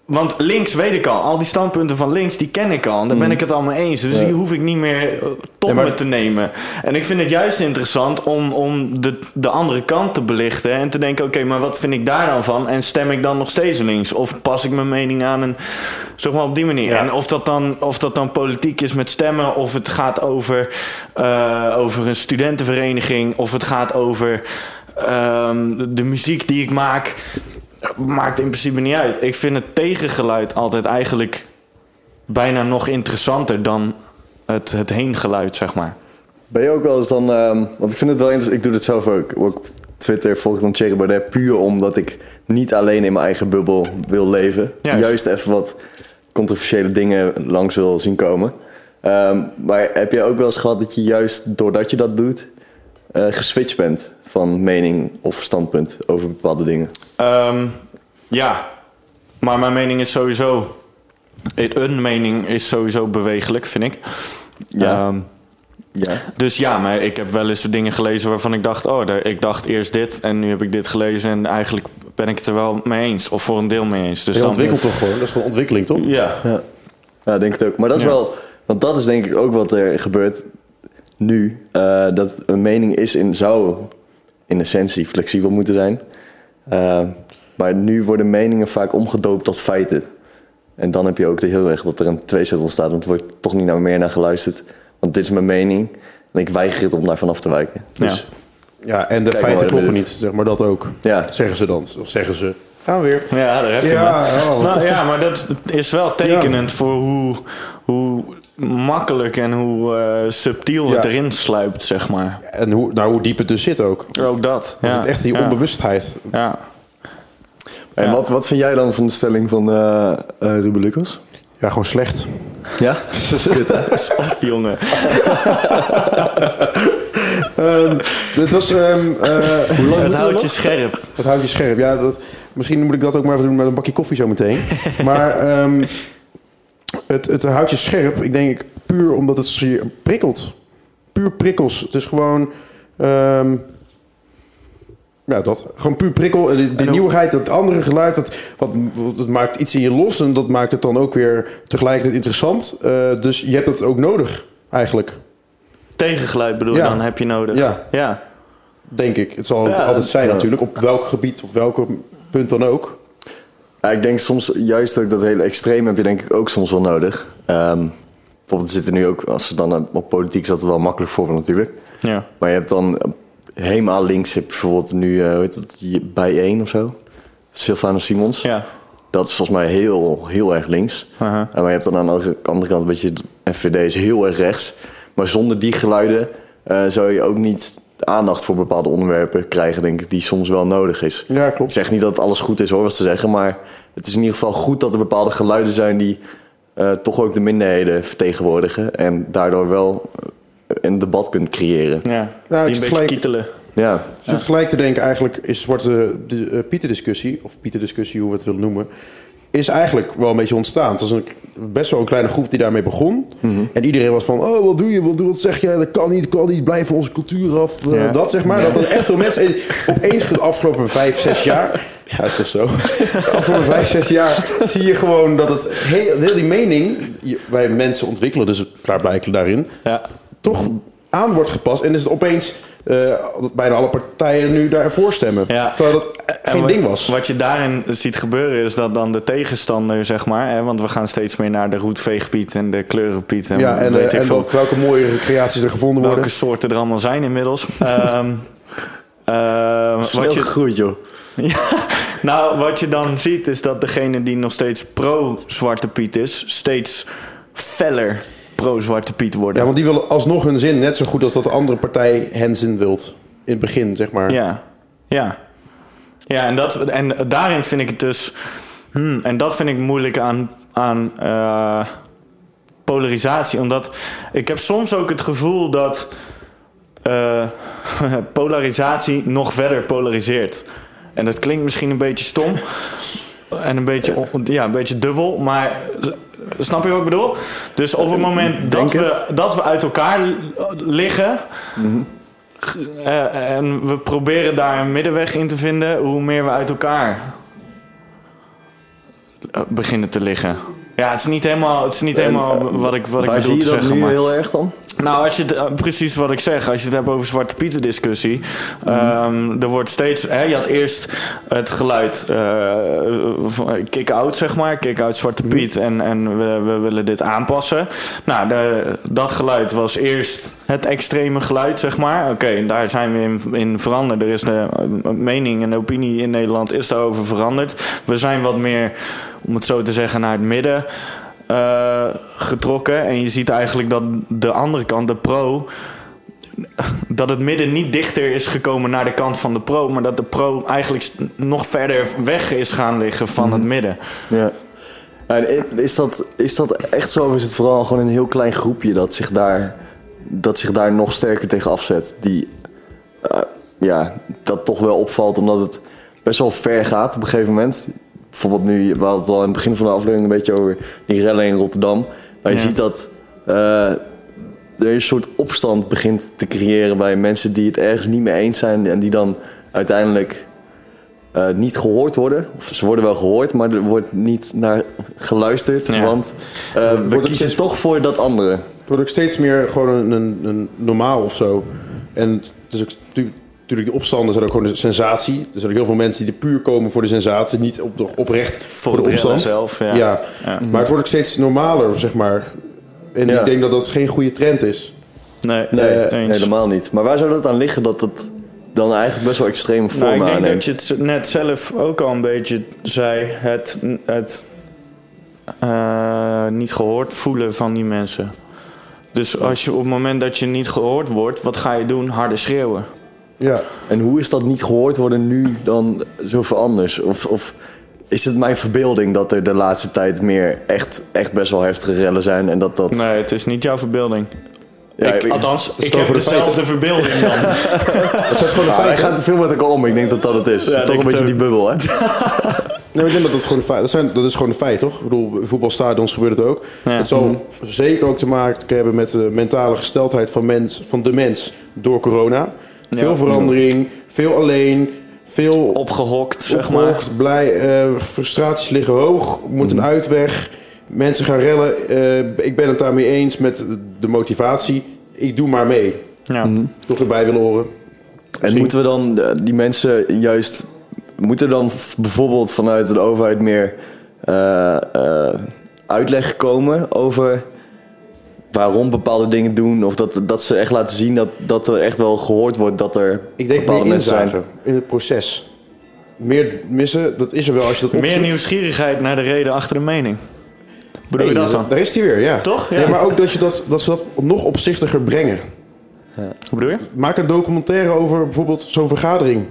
Want links weet ik al. Al die standpunten van links, die ken ik al. En daar ben ik het allemaal eens. Dus die hoef ik niet meer eh, tot Ja, maar- me te nemen. En ik vind het juist interessant om, om de, de andere kant te belichten. En te denken, oké, maar wat vind ik daar dan van? En stem ik dan nog steeds links? Of pas ik mijn mening aan en zeg maar op die manier. Ja. En of dat, dan, of dat dan politiek is met stemmen, of het gaat over, eh, over een studentenvereniging, of het gaat over ehm, de muziek die ik maak, maakt in principe niet uit. Ik vind het tegengeluid altijd eigenlijk bijna nog interessanter dan het, het heengeluid, zeg maar. Ben je ook wel eens dan... ehm, want ik vind het wel interessant. Ik doe dit zelf ook. Ook op Twitter volg ik dan Thierry Baudet puur omdat ik niet alleen in mijn eigen bubbel wil leven. Juist. Juist, even wat controversiële dingen langs wil zien komen. Ehm, maar heb jij ook wel eens gehad dat je juist doordat je dat doet... eh, geswitcht bent van mening of standpunt over bepaalde dingen? Ehm, ja, maar mijn mening is sowieso... Een mening is sowieso bewegelijk, vind ik. Ja. Ehm, Ja. Dus ja, maar ik heb wel eens dingen gelezen waarvan ik dacht... oh, daar- ik dacht eerst dit en nu heb ik dit gelezen... en eigenlijk ben ik het er wel mee eens. Of voor een deel mee eens. Dus Je dan- ontwikkelt toch gewoon? Dat is gewoon ontwikkeling, toch? Ja, Ja, ja denk het ook. Maar dat is Ja. wel, want dat is denk ik ook wat er gebeurt nu. eh, dat een mening is in, zou in essentie flexibel moeten zijn. Eh, maar nu worden meningen vaak omgedoopt tot feiten. En dan heb je ook de heel erg dat er een tweezet ontstaat. Want er wordt toch niet naar meer naar geluisterd. Want dit is mijn mening. En ik weiger het om daar vanaf te wijken. Dus Ja, en de feiten maar, kloppen niet, zeg maar dat ook. ja, Zeggen ze dan. Of zeggen ze. Gaan we weer. ja daar heb je Ja, me. oh. Ja, maar dat is wel tekenend voor hoe, hoe makkelijk en hoe eh, subtiel het Ja. erin sluipt, zeg maar. En hoe, nou, hoe diep het dus zit ook. Ook dat. Is ja. het echt die ja. onbewustheid. Ja. En Ja. wat, wat vind jij dan van de stelling van eh eh, Ruben Lucas? Ja, gewoon slecht. Ja? Kut, hè? Of, jongen. Ehm, het was... ehm eh, Het houdt je scherp. Het houdt je scherp. Ja, dat, misschien moet ik dat ook maar even doen met een bakje koffie zo meteen. maar ehm, het, het houdt je scherp. Ik denk puur omdat het je prikkelt. Puur prikkels. Het is gewoon... ehm, ja, dat. Gewoon puur prikkel. Die, die nieuwigheid, dat andere geluid, dat, wat, dat maakt iets in je los. En dat maakt het dan ook weer tegelijkertijd interessant. Eh, dus je hebt dat ook nodig, eigenlijk. Tegengeluid bedoel Ja. je dan, heb je nodig. Ja. ja. Denk ik. Het zal Ja, altijd zijn ja. natuurlijk. Op welk gebied, op welk punt dan ook. Ja, ik denk soms juist ook dat hele extreem heb je denk ik ook soms wel nodig. Ehm, bijvoorbeeld zitten nu ook, als we dan eh, op politiek dat wel makkelijk voorbeeld natuurlijk. ja. Maar je hebt dan eh, helemaal links heb je bijvoorbeeld nu, eh hoe heet het, Je- bij één of zo. Sylvana Simons. Ja. Dat is volgens mij heel, heel erg links. Aha. En maar je hebt dan aan de andere- kant een beetje, FVD is heel erg rechts. Maar zonder die geluiden eh, zou je ook niet aandacht voor bepaalde onderwerpen krijgen, denk ik, die soms wel nodig is. Ja, Ik klopt. zeg niet dat alles goed is hoor, wat ze zeggen, maar het is in ieder geval goed dat er bepaalde geluiden zijn die eh, toch ook de minderheden vertegenwoordigen en daardoor wel eh, een debat kunt creëren. ja. Nou, Die het een is beetje gelijk- kietelen. Ja, Ik zit gelijk te denken, eigenlijk is Zwarte de, eh, Pieter discussie, of Pieter discussie, hoe we het willen noemen, is eigenlijk wel een beetje ontstaan. Het was een, best wel een kleine groep die daarmee begon. En iedereen was van, oh, wat doe je, wat, doe, wat zeg jij, dat kan niet, kan niet, blijf van onze cultuur af. eh. Dat zeg maar, dat er echt veel mensen opeens de afgelopen vijf, zes jaar, ja, is toch zo? De afgelopen vijf, zes jaar zie je gewoon dat het heel, heel die mening, je- wij mensen ontwikkelen dus klaarblijkelijk daarin, Ja. toch aan wordt gepast. En is het opeens eh, dat bijna alle partijen nu daarvoor stemmen. Ja. Terwijl dat En geen wat- ding was. Wat je daarin ziet gebeuren is dat dan de tegenstander, zeg maar... Hè, want we gaan steeds meer naar de roetveegpiet en de kleurenpiet... En, ja, en, weet eh, ik en veel wat, welke mooie recreaties er gevonden worden. welke soorten er allemaal zijn inmiddels. Ehm, ehm, Snel wat je, gegroeid, joh. ja, nou, wat je dan ziet is dat degene die nog steeds pro-Zwarte Piet is... steeds feller pro-Zwarte Piet worden. Ja, want die willen alsnog hun zin net zo goed als dat de andere partij hen zin wilt. In het begin, zeg maar. Ja, ja. Ja, en, dat, en daarin vind ik het dus... Hmm, en dat vind ik moeilijk aan, aan eh, polarisatie. Omdat ik heb soms ook het gevoel dat eh, polarisatie nog verder polariseert. En dat klinkt misschien een beetje stom. En een beetje, ja, een beetje dubbel. Maar snap je wat ik bedoel? Dus op het moment dat we, dat we uit elkaar liggen... Eh, en we proberen daar een middenweg in te vinden, hoe meer we uit elkaar eh, beginnen te liggen. Ja, het is niet helemaal, het is niet helemaal wat ik, wat ik Waar bedoel zie je te dat zeggen. nu Maar. heel erg dan? Nou, als je het, eh, precies wat ik zeg, als je het hebt over Zwarte Pieten discussie. ehm, er wordt steeds, hè, je had eerst het geluid eh, van kick-out, zeg maar, kick-out Zwarte Piet en, en we, we willen dit aanpassen. Nou, de, dat geluid was eerst het extreme geluid, zeg maar. Oké, daar zijn we in, in veranderd. Er is de eh, mening en de opinie in Nederland is daarover veranderd. We zijn wat meer, om het zo te zeggen, naar het midden eh, getrokken. En je ziet eigenlijk dat de andere kant, de pro, dat het midden niet dichter is gekomen naar de kant van de pro, maar dat de pro eigenlijk nog verder weg is gaan liggen van het midden. Ja. En is dat, is dat echt zo of is het vooral gewoon een heel klein groepje dat zich daar, dat zich daar nog sterker tegen afzet? Die eh, ja, dat toch wel opvalt omdat het best wel ver gaat op een gegeven moment. Bijvoorbeeld nu, we hadden het al in het begin van de aflevering een beetje over die rellen in Rotterdam. Maar je Ja. ziet dat eh, er een soort opstand begint te creëren bij mensen die het ergens niet mee eens zijn en die dan uiteindelijk eh, niet gehoord worden. Of ze worden wel gehoord, maar er wordt niet naar geluisterd. Ja. Want eh, we Wordt kiezen steeds- toch voor dat andere. Het wordt ook steeds meer gewoon een, een, een normaal of zo. En het is ook natuurlijk, de opstanden zijn ook gewoon een sensatie. Er zijn ook heel veel mensen die er puur komen voor de sensatie, niet op de, oprecht voor, de opstand. zelf, ja. Ja. Ja. Maar het wordt ook steeds normaler, zeg maar. En Ja. ik denk dat dat geen goede trend is. Nee, Nee, helemaal niet. Maar waar zou dat aan liggen dat het dan eigenlijk best wel extreme Nou, vormen ik denk aanneemt? dat je het net zelf ook al een beetje zei. Het, het eh, niet gehoord voelen van die mensen. Dus als je op het moment dat je niet gehoord wordt, wat ga je doen? Harder schreeuwen. Ja. En hoe is dat niet gehoord worden nu dan zoveel anders? Of, of is het mijn verbeelding dat er de laatste tijd meer echt, echt best wel heftige rellen zijn en dat dat... Nee, het is niet jouw verbeelding. Ja, ik, althans, ik heb dezelfde verbeelding dan. Dat zijn gewoon de Ah, hij feiten. gaat te veel met elkaar om. Ik denk dat dat het is. Ja, Toch een beetje het die bubbel, hè? Nee, maar ik denk dat dat gewoon een feit, dat, zijn, dat is gewoon een feit, toch? Ik bedoel, voetbalstadions gebeurt het ook. Ja. Het zal zeker ook te maken hebben met de mentale gesteldheid van, mens, van de mens door corona. Veel verandering, veel alleen, veel Opgehokt, zeg maar. opgehokt, blij, eh, frustraties liggen hoog, moet een uitweg. Mensen gaan rellen. eh, ik ben het daarmee eens met de motivatie. Ik doe maar mee. Ja. Toch erbij willen horen. En moeten we dan eh, die mensen juist... Moeten dan bijvoorbeeld vanuit de overheid meer eh, eh, uitleg komen over waarom bepaalde dingen doen? Of dat, dat ze echt laten zien dat, dat er echt wel gehoord wordt dat er Ik denk bepaalde mensen zijn. in het proces. Meer missen, dat is er wel als je dat Meer nieuwsgierigheid naar de reden achter de mening. Bedoel je dat dan? Daar is hij weer, ja. Toch? Ja. Nee, maar ook dat, je dat, dat ze dat nog opzichtiger brengen. Hoe bedoel je? Maak een documentaire over bijvoorbeeld zo'n vergadering.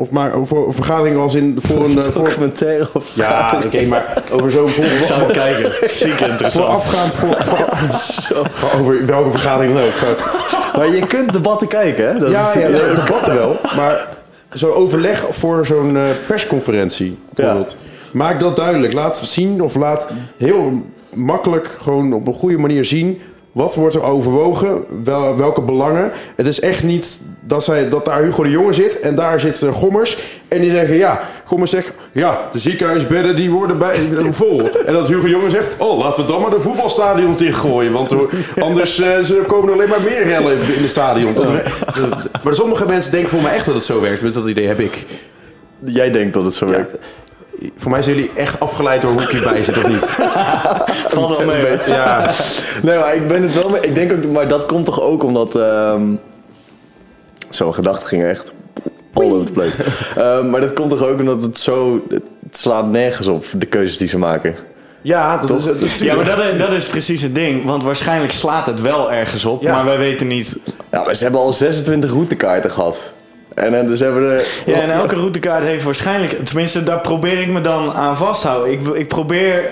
Of maar over een vergadering als in voor een... voor, Documentaire of ja, oké, maar over zo'n... Voor, Ik zou het kijken. Ziek interessant. voorafgaand... Voor, voor, over welke vergadering dan ook. Maar je kunt debatten kijken, hè? Dat Ja, is- ja, de debatten wel. Maar zo'n overleg voor zo'n eh, persconferentie bijvoorbeeld. Maak dat duidelijk. Laat zien of laat heel makkelijk gewoon op een goede manier zien Wat wordt er overwogen? Wel, welke belangen? Het is echt niet dat, zij, dat daar Hugo de Jonge zit en daar zit eh, Gommers. En die zeggen, ja, Gommers zegt, ja, de ziekenhuisbedden die worden bij, eh, vol. En dat Hugo de Jonge zegt, oh, laten we dan maar de voetbalstadions dichtgooien. Want er- anders eh, komen er alleen maar meer rellen in het stadion. Dat maar sommige mensen denken voor mij echt dat het zo werkt. Tenminste, dat idee heb ik. Jij denkt dat het zo werkt. Voor mij zijn jullie echt afgeleid door hoe ik hierbij zit, of niet? Valt wel mee. Ja, Nee, maar ik ben het wel mee. Ik denk ook, maar dat komt toch ook omdat. ehm Zo'n gedachte ging echt all over the place. Ehm, maar dat komt toch ook omdat het zo. Het slaat nergens op, de keuzes die ze maken. ja dat is, dat is Ja, maar dat is, dat is precies het ding. Want waarschijnlijk slaat het wel ergens op. Ja. Maar wij weten niet... Ja, maar ze hebben al 26 routekaarten gehad. En eh, dus hebben er. Ja, en elke routekaart heeft waarschijnlijk... Tenminste, daar probeer ik me dan aan vasthouden. Ik, ik probeer...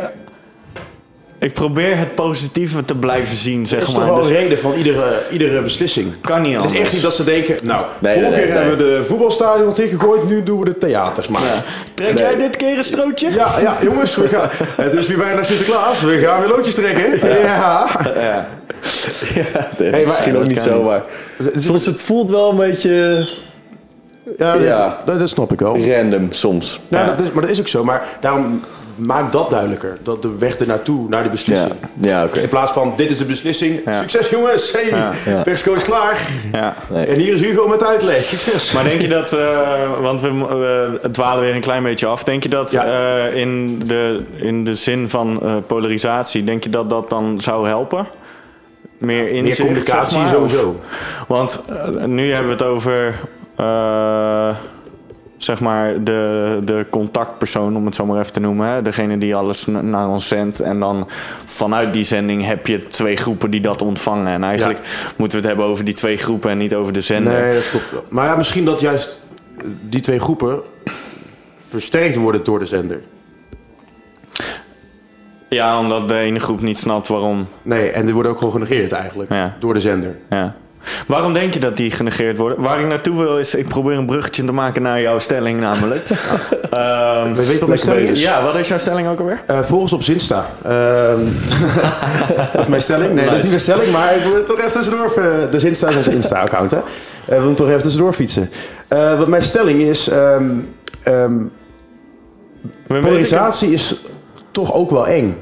Ik probeer het positieve te blijven zien, zeg Dat is maar. toch wel Dus reden van iedere, iedere beslissing. kan niet Het anders. is echt niet dat ze denken, nou, Nee, vorige nee, keer nee, hebben we de voetbalstadion gegooid, nu doen we de theaters maar. Ja. Trek jij dit keer een strootje? Ja, ja, jongens, we gaan, het is weer bijna Sinterklaas, we gaan weer loodjes trekken. Ja. Ja. Ja, maar- misschien ook niet kan zo, niet. maar. Soms het voelt wel een beetje Ja, Ja. Dat, dat snap ik wel. random soms. Ja, Ja. Dat is, maar dat is ook zo, maar daarom maak dat duidelijker. Dat de weg ernaartoe, naar Ja, beslissing. ja oké. In plaats van, dit is de beslissing, Ja. succes jongens, hey, Ja. Is klaar. Ja. Nee. En hier is Hugo met uitleg, succes. Maar denk je dat, eh, want we uh, dwalen weer een klein beetje af. Denk je dat Ja. eh, in, de, in de zin van eh, polarisatie, denk je dat dat dan zou helpen? Meer inzicht, Meer communicatie zeg maar? sowieso. Of- want eh, nu hebben we het over, eh, zeg maar, de, de contactpersoon, om het zo maar even te noemen. Hè? Degene die alles na- naar ons zendt. En dan vanuit die zending heb je twee groepen die dat ontvangen. En eigenlijk moeten we het hebben over die twee groepen en niet over de zender. Nee, dat klopt wel. Maar ja, misschien dat juist die twee groepen versterkt worden door de zender. Ja, omdat de ene groep niet snapt waarom. Nee, en die worden ook gewoon genegeerd eigenlijk. Ja. Door de zender. Ja. Waarom denk je dat die genegeerd worden? Waar ik naartoe wil is, ik probeer een bruggetje te maken naar jouw stelling namelijk. Ehm, We weten wat mijn stelling is? ja, wat is jouw stelling ook alweer? Eh, volgens op Zinsta. Ehm, dat is mijn stelling. Nee, dat is niet mijn stelling, maar ik wil toch even tussendoor. eh, De Zinsta is onze Insta-account, hè? Eh, we hem toch even tussendoor fietsen. Wat mijn stelling is... ehm, We polarisatie is toch ook wel eng.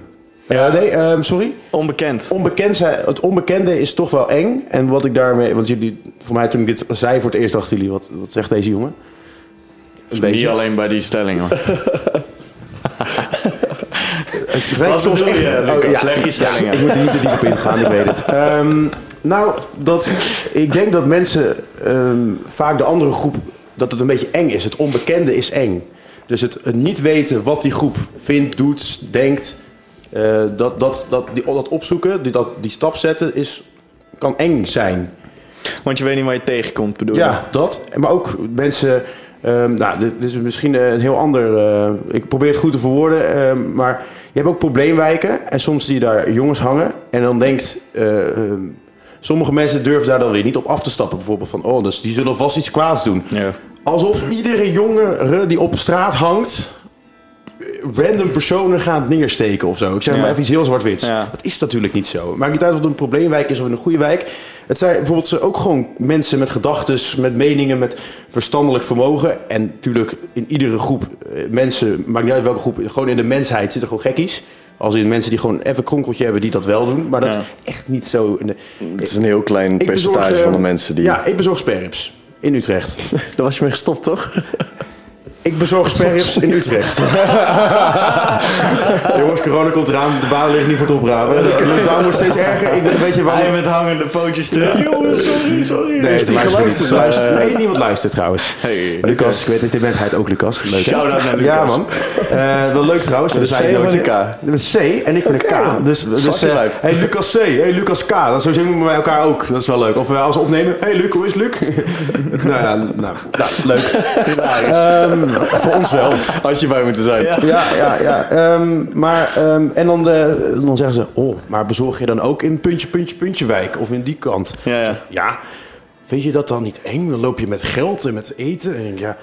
Ja, nee, ehm, sorry. Onbekend. Onbekend het onbekende is toch wel eng. En wat ik daarmee... Want jullie, voor mij toen ik dit zei voor het eerst, dachten jullie... Wat, wat zegt deze jongen? Een Niet alleen bij die stelling hoor. Wat soms echt- je, Oh? Leg je Ik moet er niet te diep op ingaan, ik weet het. Ehm, nou, dat, ik denk dat mensen ehm, vaak de andere groep... dat het een beetje eng is. Het onbekende is eng. Dus het, het niet weten wat die groep vindt, doet, denkt... eh, dat, dat, dat, die, dat opzoeken, die, dat, die stap zetten, is, kan eng zijn. Want je weet niet waar je tegenkomt, bedoel je? Ja, dat. Maar ook mensen. ehm, nou, dit, is misschien een heel ander. eh, ik probeer het goed te verwoorden. ehm, maar je hebt ook probleemwijken. En soms zie je daar jongens hangen. En dan denkt. eh, ehm, sommige mensen durven daar dan weer niet op af te stappen. Bijvoorbeeld van. Oh, dus die zullen vast iets kwaads doen. Ja. Alsof iedere jongere die op straat hangt. Random personen gaat neersteken of zo. Ik zeg Ja. maar even iets heel zwart-wits. Ja. Dat is natuurlijk niet zo. Maakt niet uit of het een probleemwijk is of een goede wijk. Het zijn bijvoorbeeld ook gewoon mensen met gedachten, met meningen, met verstandelijk vermogen. En natuurlijk in iedere groep eh, mensen, maakt niet uit welke groep, gewoon in de mensheid zitten gewoon gekkies. Als in mensen die gewoon even een kronkeltje hebben die dat wel doen. Maar dat Ja. is echt niet zo. in de- Het is een heel klein percentage bezorg, eh, van de mensen die... Ja, ik bezorg sperrips in Utrecht. Daar was je mee gestopt, toch? Ik bezorg sperrips in Utrecht. Jongens, corona komt eraan. De baan ligt niet voor het oprapen. De lockdown wordt steeds erger. Ik weet je waarom... met hangende pootjes terug. Jongens, sorry, sorry. Nee, luistert. Luistert. Nee, niemand luistert trouwens. Hey, Lucas, ik weet dat dit bent. Hij ook Lucas. Leuk? Shout-out naar Lucas. Ja, man. Eh, wel leuk trouwens. Met een C of een K? Met een C en ik met een K. Dus, dus eh, lijp. hey Lucas C, hey Lucas K. Dat zo zien we bij elkaar ook. Dat is wel leuk. Of we als we opnemen, hey Luc, hoe is Luc? nou ja, nou, nou, leuk. voor ons wel. Had je bij moeten zijn. Ja. Ja, ja, ja. Ehm, maar, ehm, en dan, de, dan zeggen ze, oh, maar bezorg je dan ook in puntje, puntje, puntje wijk? Of in die kant? Ja, ja. Ja, vind je dat dan niet eng? Dan loop je met geld en met eten. En ja,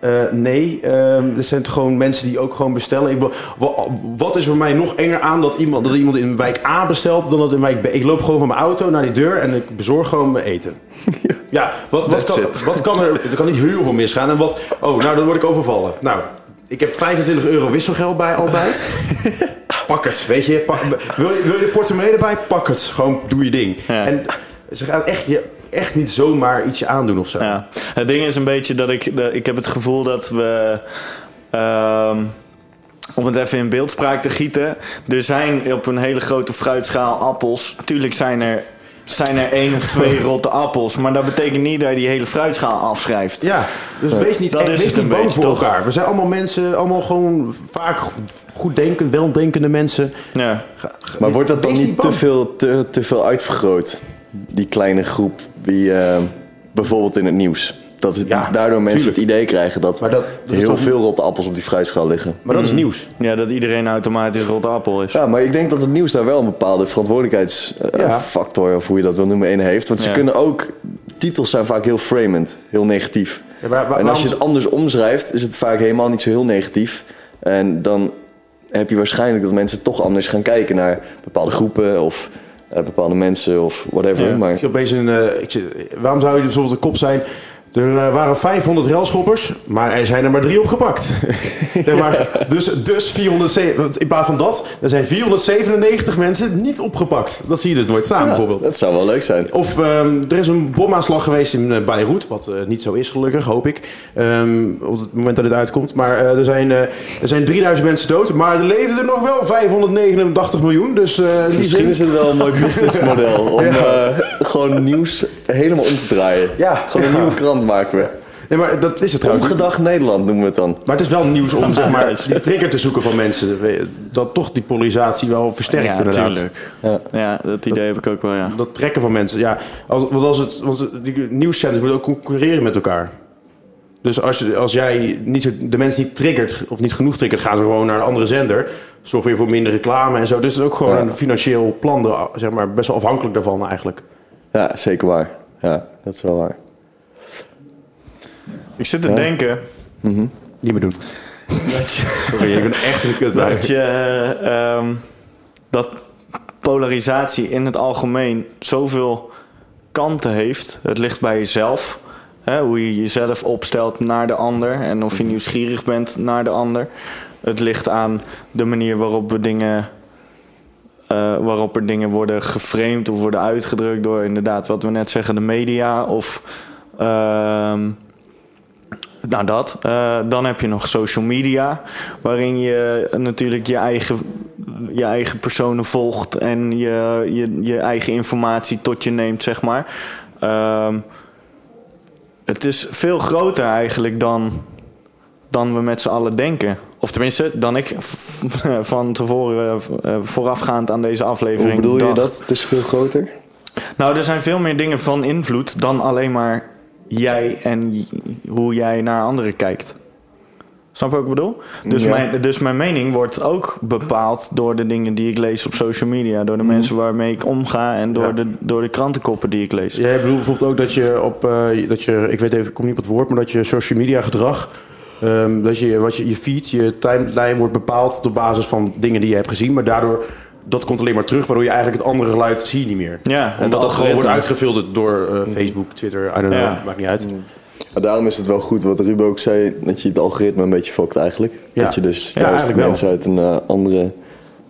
Eh, nee, ehm, er zijn toch gewoon mensen die ook gewoon bestellen. Ik, wat is voor mij nog enger aan dat iemand, dat iemand in wijk A bestelt dan dat in wijk B? Ik loop gewoon van mijn auto naar die deur en ik bezorg gewoon mijn eten. Ja, wat, wat, kan, wat kan er? Er kan niet heel veel misgaan. En wat? Oh, nou dan word ik overvallen. Nou, ik heb 25 euro wisselgeld bij altijd. Pak het, weet je. Pak, wil, je wil je de portemonnee erbij? Pak het. Gewoon doe je ding. Ja. En ze gaan echt, je, echt niet zomaar ietsje aandoen of zo. Ja. Het ding is een beetje dat ik... de- Ik heb het gevoel dat we... ehm, om het even in beeldspraak te gieten. Er zijn op een hele grote fruitschaal appels. Tuurlijk zijn er, zijn er één of twee rotte appels. Maar dat betekent niet dat je die hele fruitschaal afschrijft. Ja, dus wees niet, Dat wees het niet een bang beetje, voor toch? elkaar. We zijn allemaal mensen, allemaal gewoon vaak goed denken, weldenkende mensen. Ja. Ga- ga- Maar wordt dat dan wees niet te veel, te, te veel uitvergroot? Die kleine groep, die eh, bijvoorbeeld in het nieuws. Dat het, Ja, daardoor mensen tuurlijk. het idee krijgen dat, Maar dat- heel toch- veel rotte appels op die fruitschaal liggen. Maar dat is nieuws. ja, dat iedereen automatisch rotte appel is. Ja, maar ik denk dat het nieuws daar wel een bepaalde Ja. verantwoordelijkheidsfactor, of hoe je dat wil noemen, in heeft. Want ze Ja. kunnen ook, titels zijn vaak heel framend, heel negatief. Ja, maar wa- en als je het anders omschrijft, is het vaak helemaal niet zo heel negatief. En dan heb je waarschijnlijk dat mensen toch anders gaan kijken naar bepaalde groepen of eh, bepaalde mensen of whatever. Ja. Maar Ik zie opeens een, eh, ik zit- waarom zou je bijvoorbeeld de kop zijn? Er eh, waren 500 railschoppers, maar er zijn er maar drie opgepakt. Maar, dus, dus 407, want in plaats van dat, er zijn 497 mensen niet opgepakt. Dat zie je dus nooit staan, ja, bijvoorbeeld. dat zou wel leuk zijn. Of ehm, er is een bomaanslag geweest in eh, Beirut, wat eh, niet zo is gelukkig, hoop ik. Ehm, op het moment dat het uitkomt. Maar er, zijn, er zijn 3000 mensen dood, maar er leefden er nog wel 589 miljoen. Dus Misschien zin... is het wel een mooi businessmodel om Ja. gewoon nieuws helemaal om te draaien. Ja. Gewoon een Ja. nieuwe krant maken we. Nee, maar dat is het trouwens. Nederland noemen we het dan. Maar het is wel nieuws om zeg maar, die trigger te zoeken van mensen. Dat toch die polarisatie wel versterkt ja, inderdaad. tuurlijk. Ja. Ja, dat idee heb ik ook wel, ja. Dat trekken van mensen. Ja, als, want als het, want die nieuwszenders moeten ook concurreren met elkaar. Dus als, je, als jij niet, zo- de mensen niet triggert, of niet genoeg triggert, gaan ze gewoon naar een andere zender. Zorg weer voor minder reclame en zo. Dus het is ook gewoon Ja. een financieel plan, zeg maar, best wel afhankelijk daarvan eigenlijk. Ja, zeker waar. Ja, dat is wel waar. Ik zit te denken Niet meer doen. dat je, Sorry, ik ben echt een kutbui. dat, je eh, ehm, dat polarisatie in het algemeen zoveel kanten heeft. Het ligt bij jezelf. Hè, hoe je jezelf opstelt naar de ander. En of je nieuwsgierig bent naar de ander. Het ligt aan de manier waarop we dingen... eh, waarop er dingen worden geframed of worden uitgedrukt door inderdaad wat we net zeggen, de media of ehm, nou, dat. Eh, dan heb je nog social media, waarin je natuurlijk je eigen, je eigen personen volgt en je, je, je eigen informatie tot je neemt, zeg maar. Ehm, het is veel groter eigenlijk dan, dan we met z'n allen denken. Of tenminste, dan ik van tevoren, eh, voorafgaand aan deze aflevering. Hoe bedoel je dat? Het is veel groter? Nou, er zijn veel meer dingen van invloed dan alleen maar jij en hoe jij naar anderen kijkt. Snap je wat ik bedoel? Dus, Ja. mijn, dus mijn mening wordt ook bepaald door de dingen die ik lees op social media. Door de Mhm. mensen waarmee ik omga en door, Ja. de, door de krantenkoppen die ik lees. Jij bedoelt bijvoorbeeld ook dat je op, eh, dat je, ik weet even, ik kom niet op het woord, maar dat je social media gedrag, ehm, dat je, wat je, je feed, je timeline wordt bepaald op basis van dingen die je hebt gezien, maar daardoor, dat komt alleen maar terug, waardoor je eigenlijk het andere geluid zie je niet meer. Ja, Omdat het dat gewoon wordt uitgefilterd door eh, Facebook, Twitter, I don't know, Ja. maakt niet uit. Maar daarom is het wel goed wat Ruben ook zei, dat je het algoritme een beetje fokt eigenlijk. Ja. Dat je dus Ja, juist wel. mensen uit een eh, andere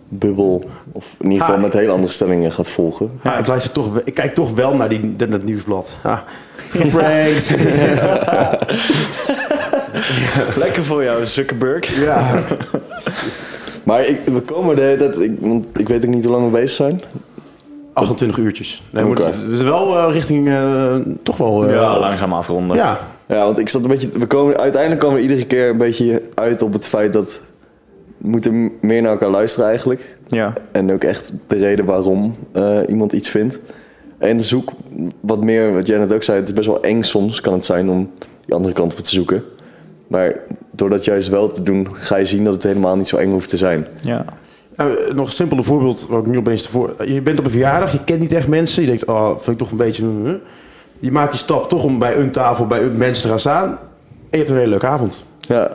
bubbel, of in ieder geval Ha. met hele andere stellingen gaat volgen. Ja, ik, luister toch, ik kijk toch wel naar die, naar dat nieuwsblad. Ha. Geprankt. Lekker voor jou, Zuckerberg. ja. Maar ik, we komen de hele tijd, ik, want ik weet ook niet hoe lang we bezig zijn. 28 uurtjes. Nee, zijn wel eh, richting, eh, toch wel... eh, Ja, langzaam afronden. ja. Ja, want ik zat een beetje, we komen, uiteindelijk komen we iedere keer een beetje uit op het feit dat we moeten meer naar elkaar luisteren eigenlijk. Ja. En ook echt de reden waarom eh, iemand iets vindt. En zoek wat meer, wat jij net ook zei, het is best wel eng soms kan het zijn om die andere kant op te zoeken. Maar door dat juist wel te doen, ga je zien dat het helemaal niet zo eng hoeft te zijn. ja. Ja, eh, nog een simpele voorbeeld, waar ik nu opeens voor. Je bent op een verjaardag, je kent niet echt mensen. Je denkt, oh, vind ik toch een beetje. huh? Je maakt je stap toch om bij een tafel bij een mensen te gaan staan. je hebt een hele leuke avond. Ja.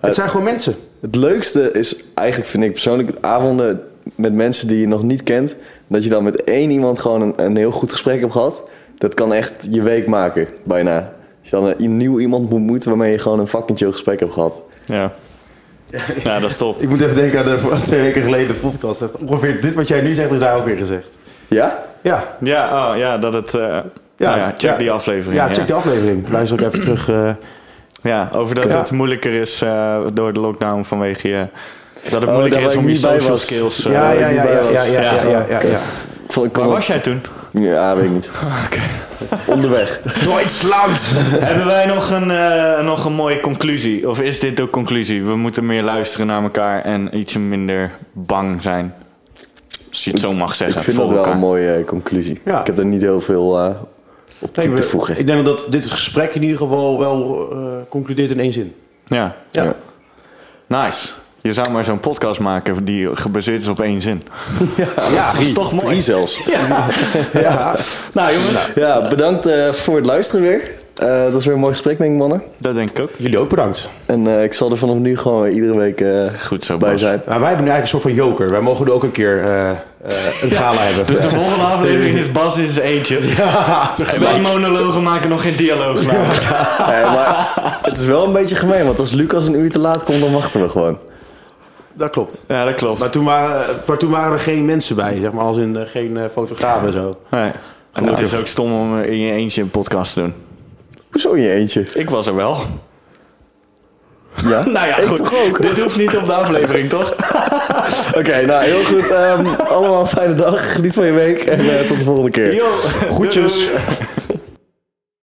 Het zijn gewoon mensen. Het leukste is eigenlijk, vind ik persoonlijk, avonden met mensen die je nog niet kent. Dat je dan met één iemand gewoon een, een heel goed gesprek hebt gehad. Dat kan echt je week maken, bijna. Als je dan een, nieuw iemand moet moeten waarmee je gewoon een fucking chill gesprek hebt gehad. Ja. ja, dat is top. Ik moet even denken aan de twee weken geleden de podcast. Dat Ongeveer dit wat jij nu zegt is daar ook weer gezegd. Ja? Ja, Ja, oh, ja dat het... eh, ja, ja, check ja. die aflevering. ja check die aflevering. Luister ook even terug. eh, Ja, over dat Ja. het moeilijker is eh, door de lockdown vanwege je... Dat het Oh, moeilijker is om je social skills... eh, ja, ja, ja, ja, ja, ja, was jij toen? Ja, weet ik niet. Onderweg. Duitsland! Hebben wij nog een, eh, nog een mooie conclusie? Of is dit de conclusie? We moeten meer luisteren naar elkaar en iets minder bang zijn. Als je het zo mag zeggen. Ik vind dat wel elkaar. een mooie eh, conclusie. Ja. Ik heb er niet heel veel eh, op toe te voegen. Ik denk dat dit gesprek in ieder geval wel eh, concludeert in één zin. Ja, Ja. Ja. nice. Je zou maar zo'n podcast maken die gebaseerd is op één zin. Ja, dat is toch mooi. Drie zelfs. ja. Nou jongens, Ja, bedankt eh, voor het luisteren weer. Eh, het was weer een mooi gesprek, denk ik, mannen. dat denk ik ook. Jullie ook bedankt. En eh, ik zal er vanaf nu gewoon iedere week eh, Goed zo, bij zijn. Maar wij hebben nu eigenlijk een soort van joker. Wij mogen nu ook een keer eh, eh, een gala hebben. Dus de volgende aflevering is Bas in zijn eentje. en wij monologen maken nog geen dialoog. Nee, maar het is wel een beetje gemeen, want als Lucas een uur te laat komt, dan wachten we gewoon. Dat klopt. Ja, dat klopt. Maar toen, waren, maar toen waren er geen mensen bij, zeg maar, als in eh, geen eh, fotografen en zo. Nee. En het is ook stom om in je eentje een podcast te doen. Hoezo in je eentje? Ik was er wel. Ja? Nou ja, ik goed. toch ook? Dit hoeft niet op de aflevering, toch? Oké, nou heel goed. ehm, allemaal fijne dag. Geniet van je week en eh, tot de volgende keer. Yo, doei.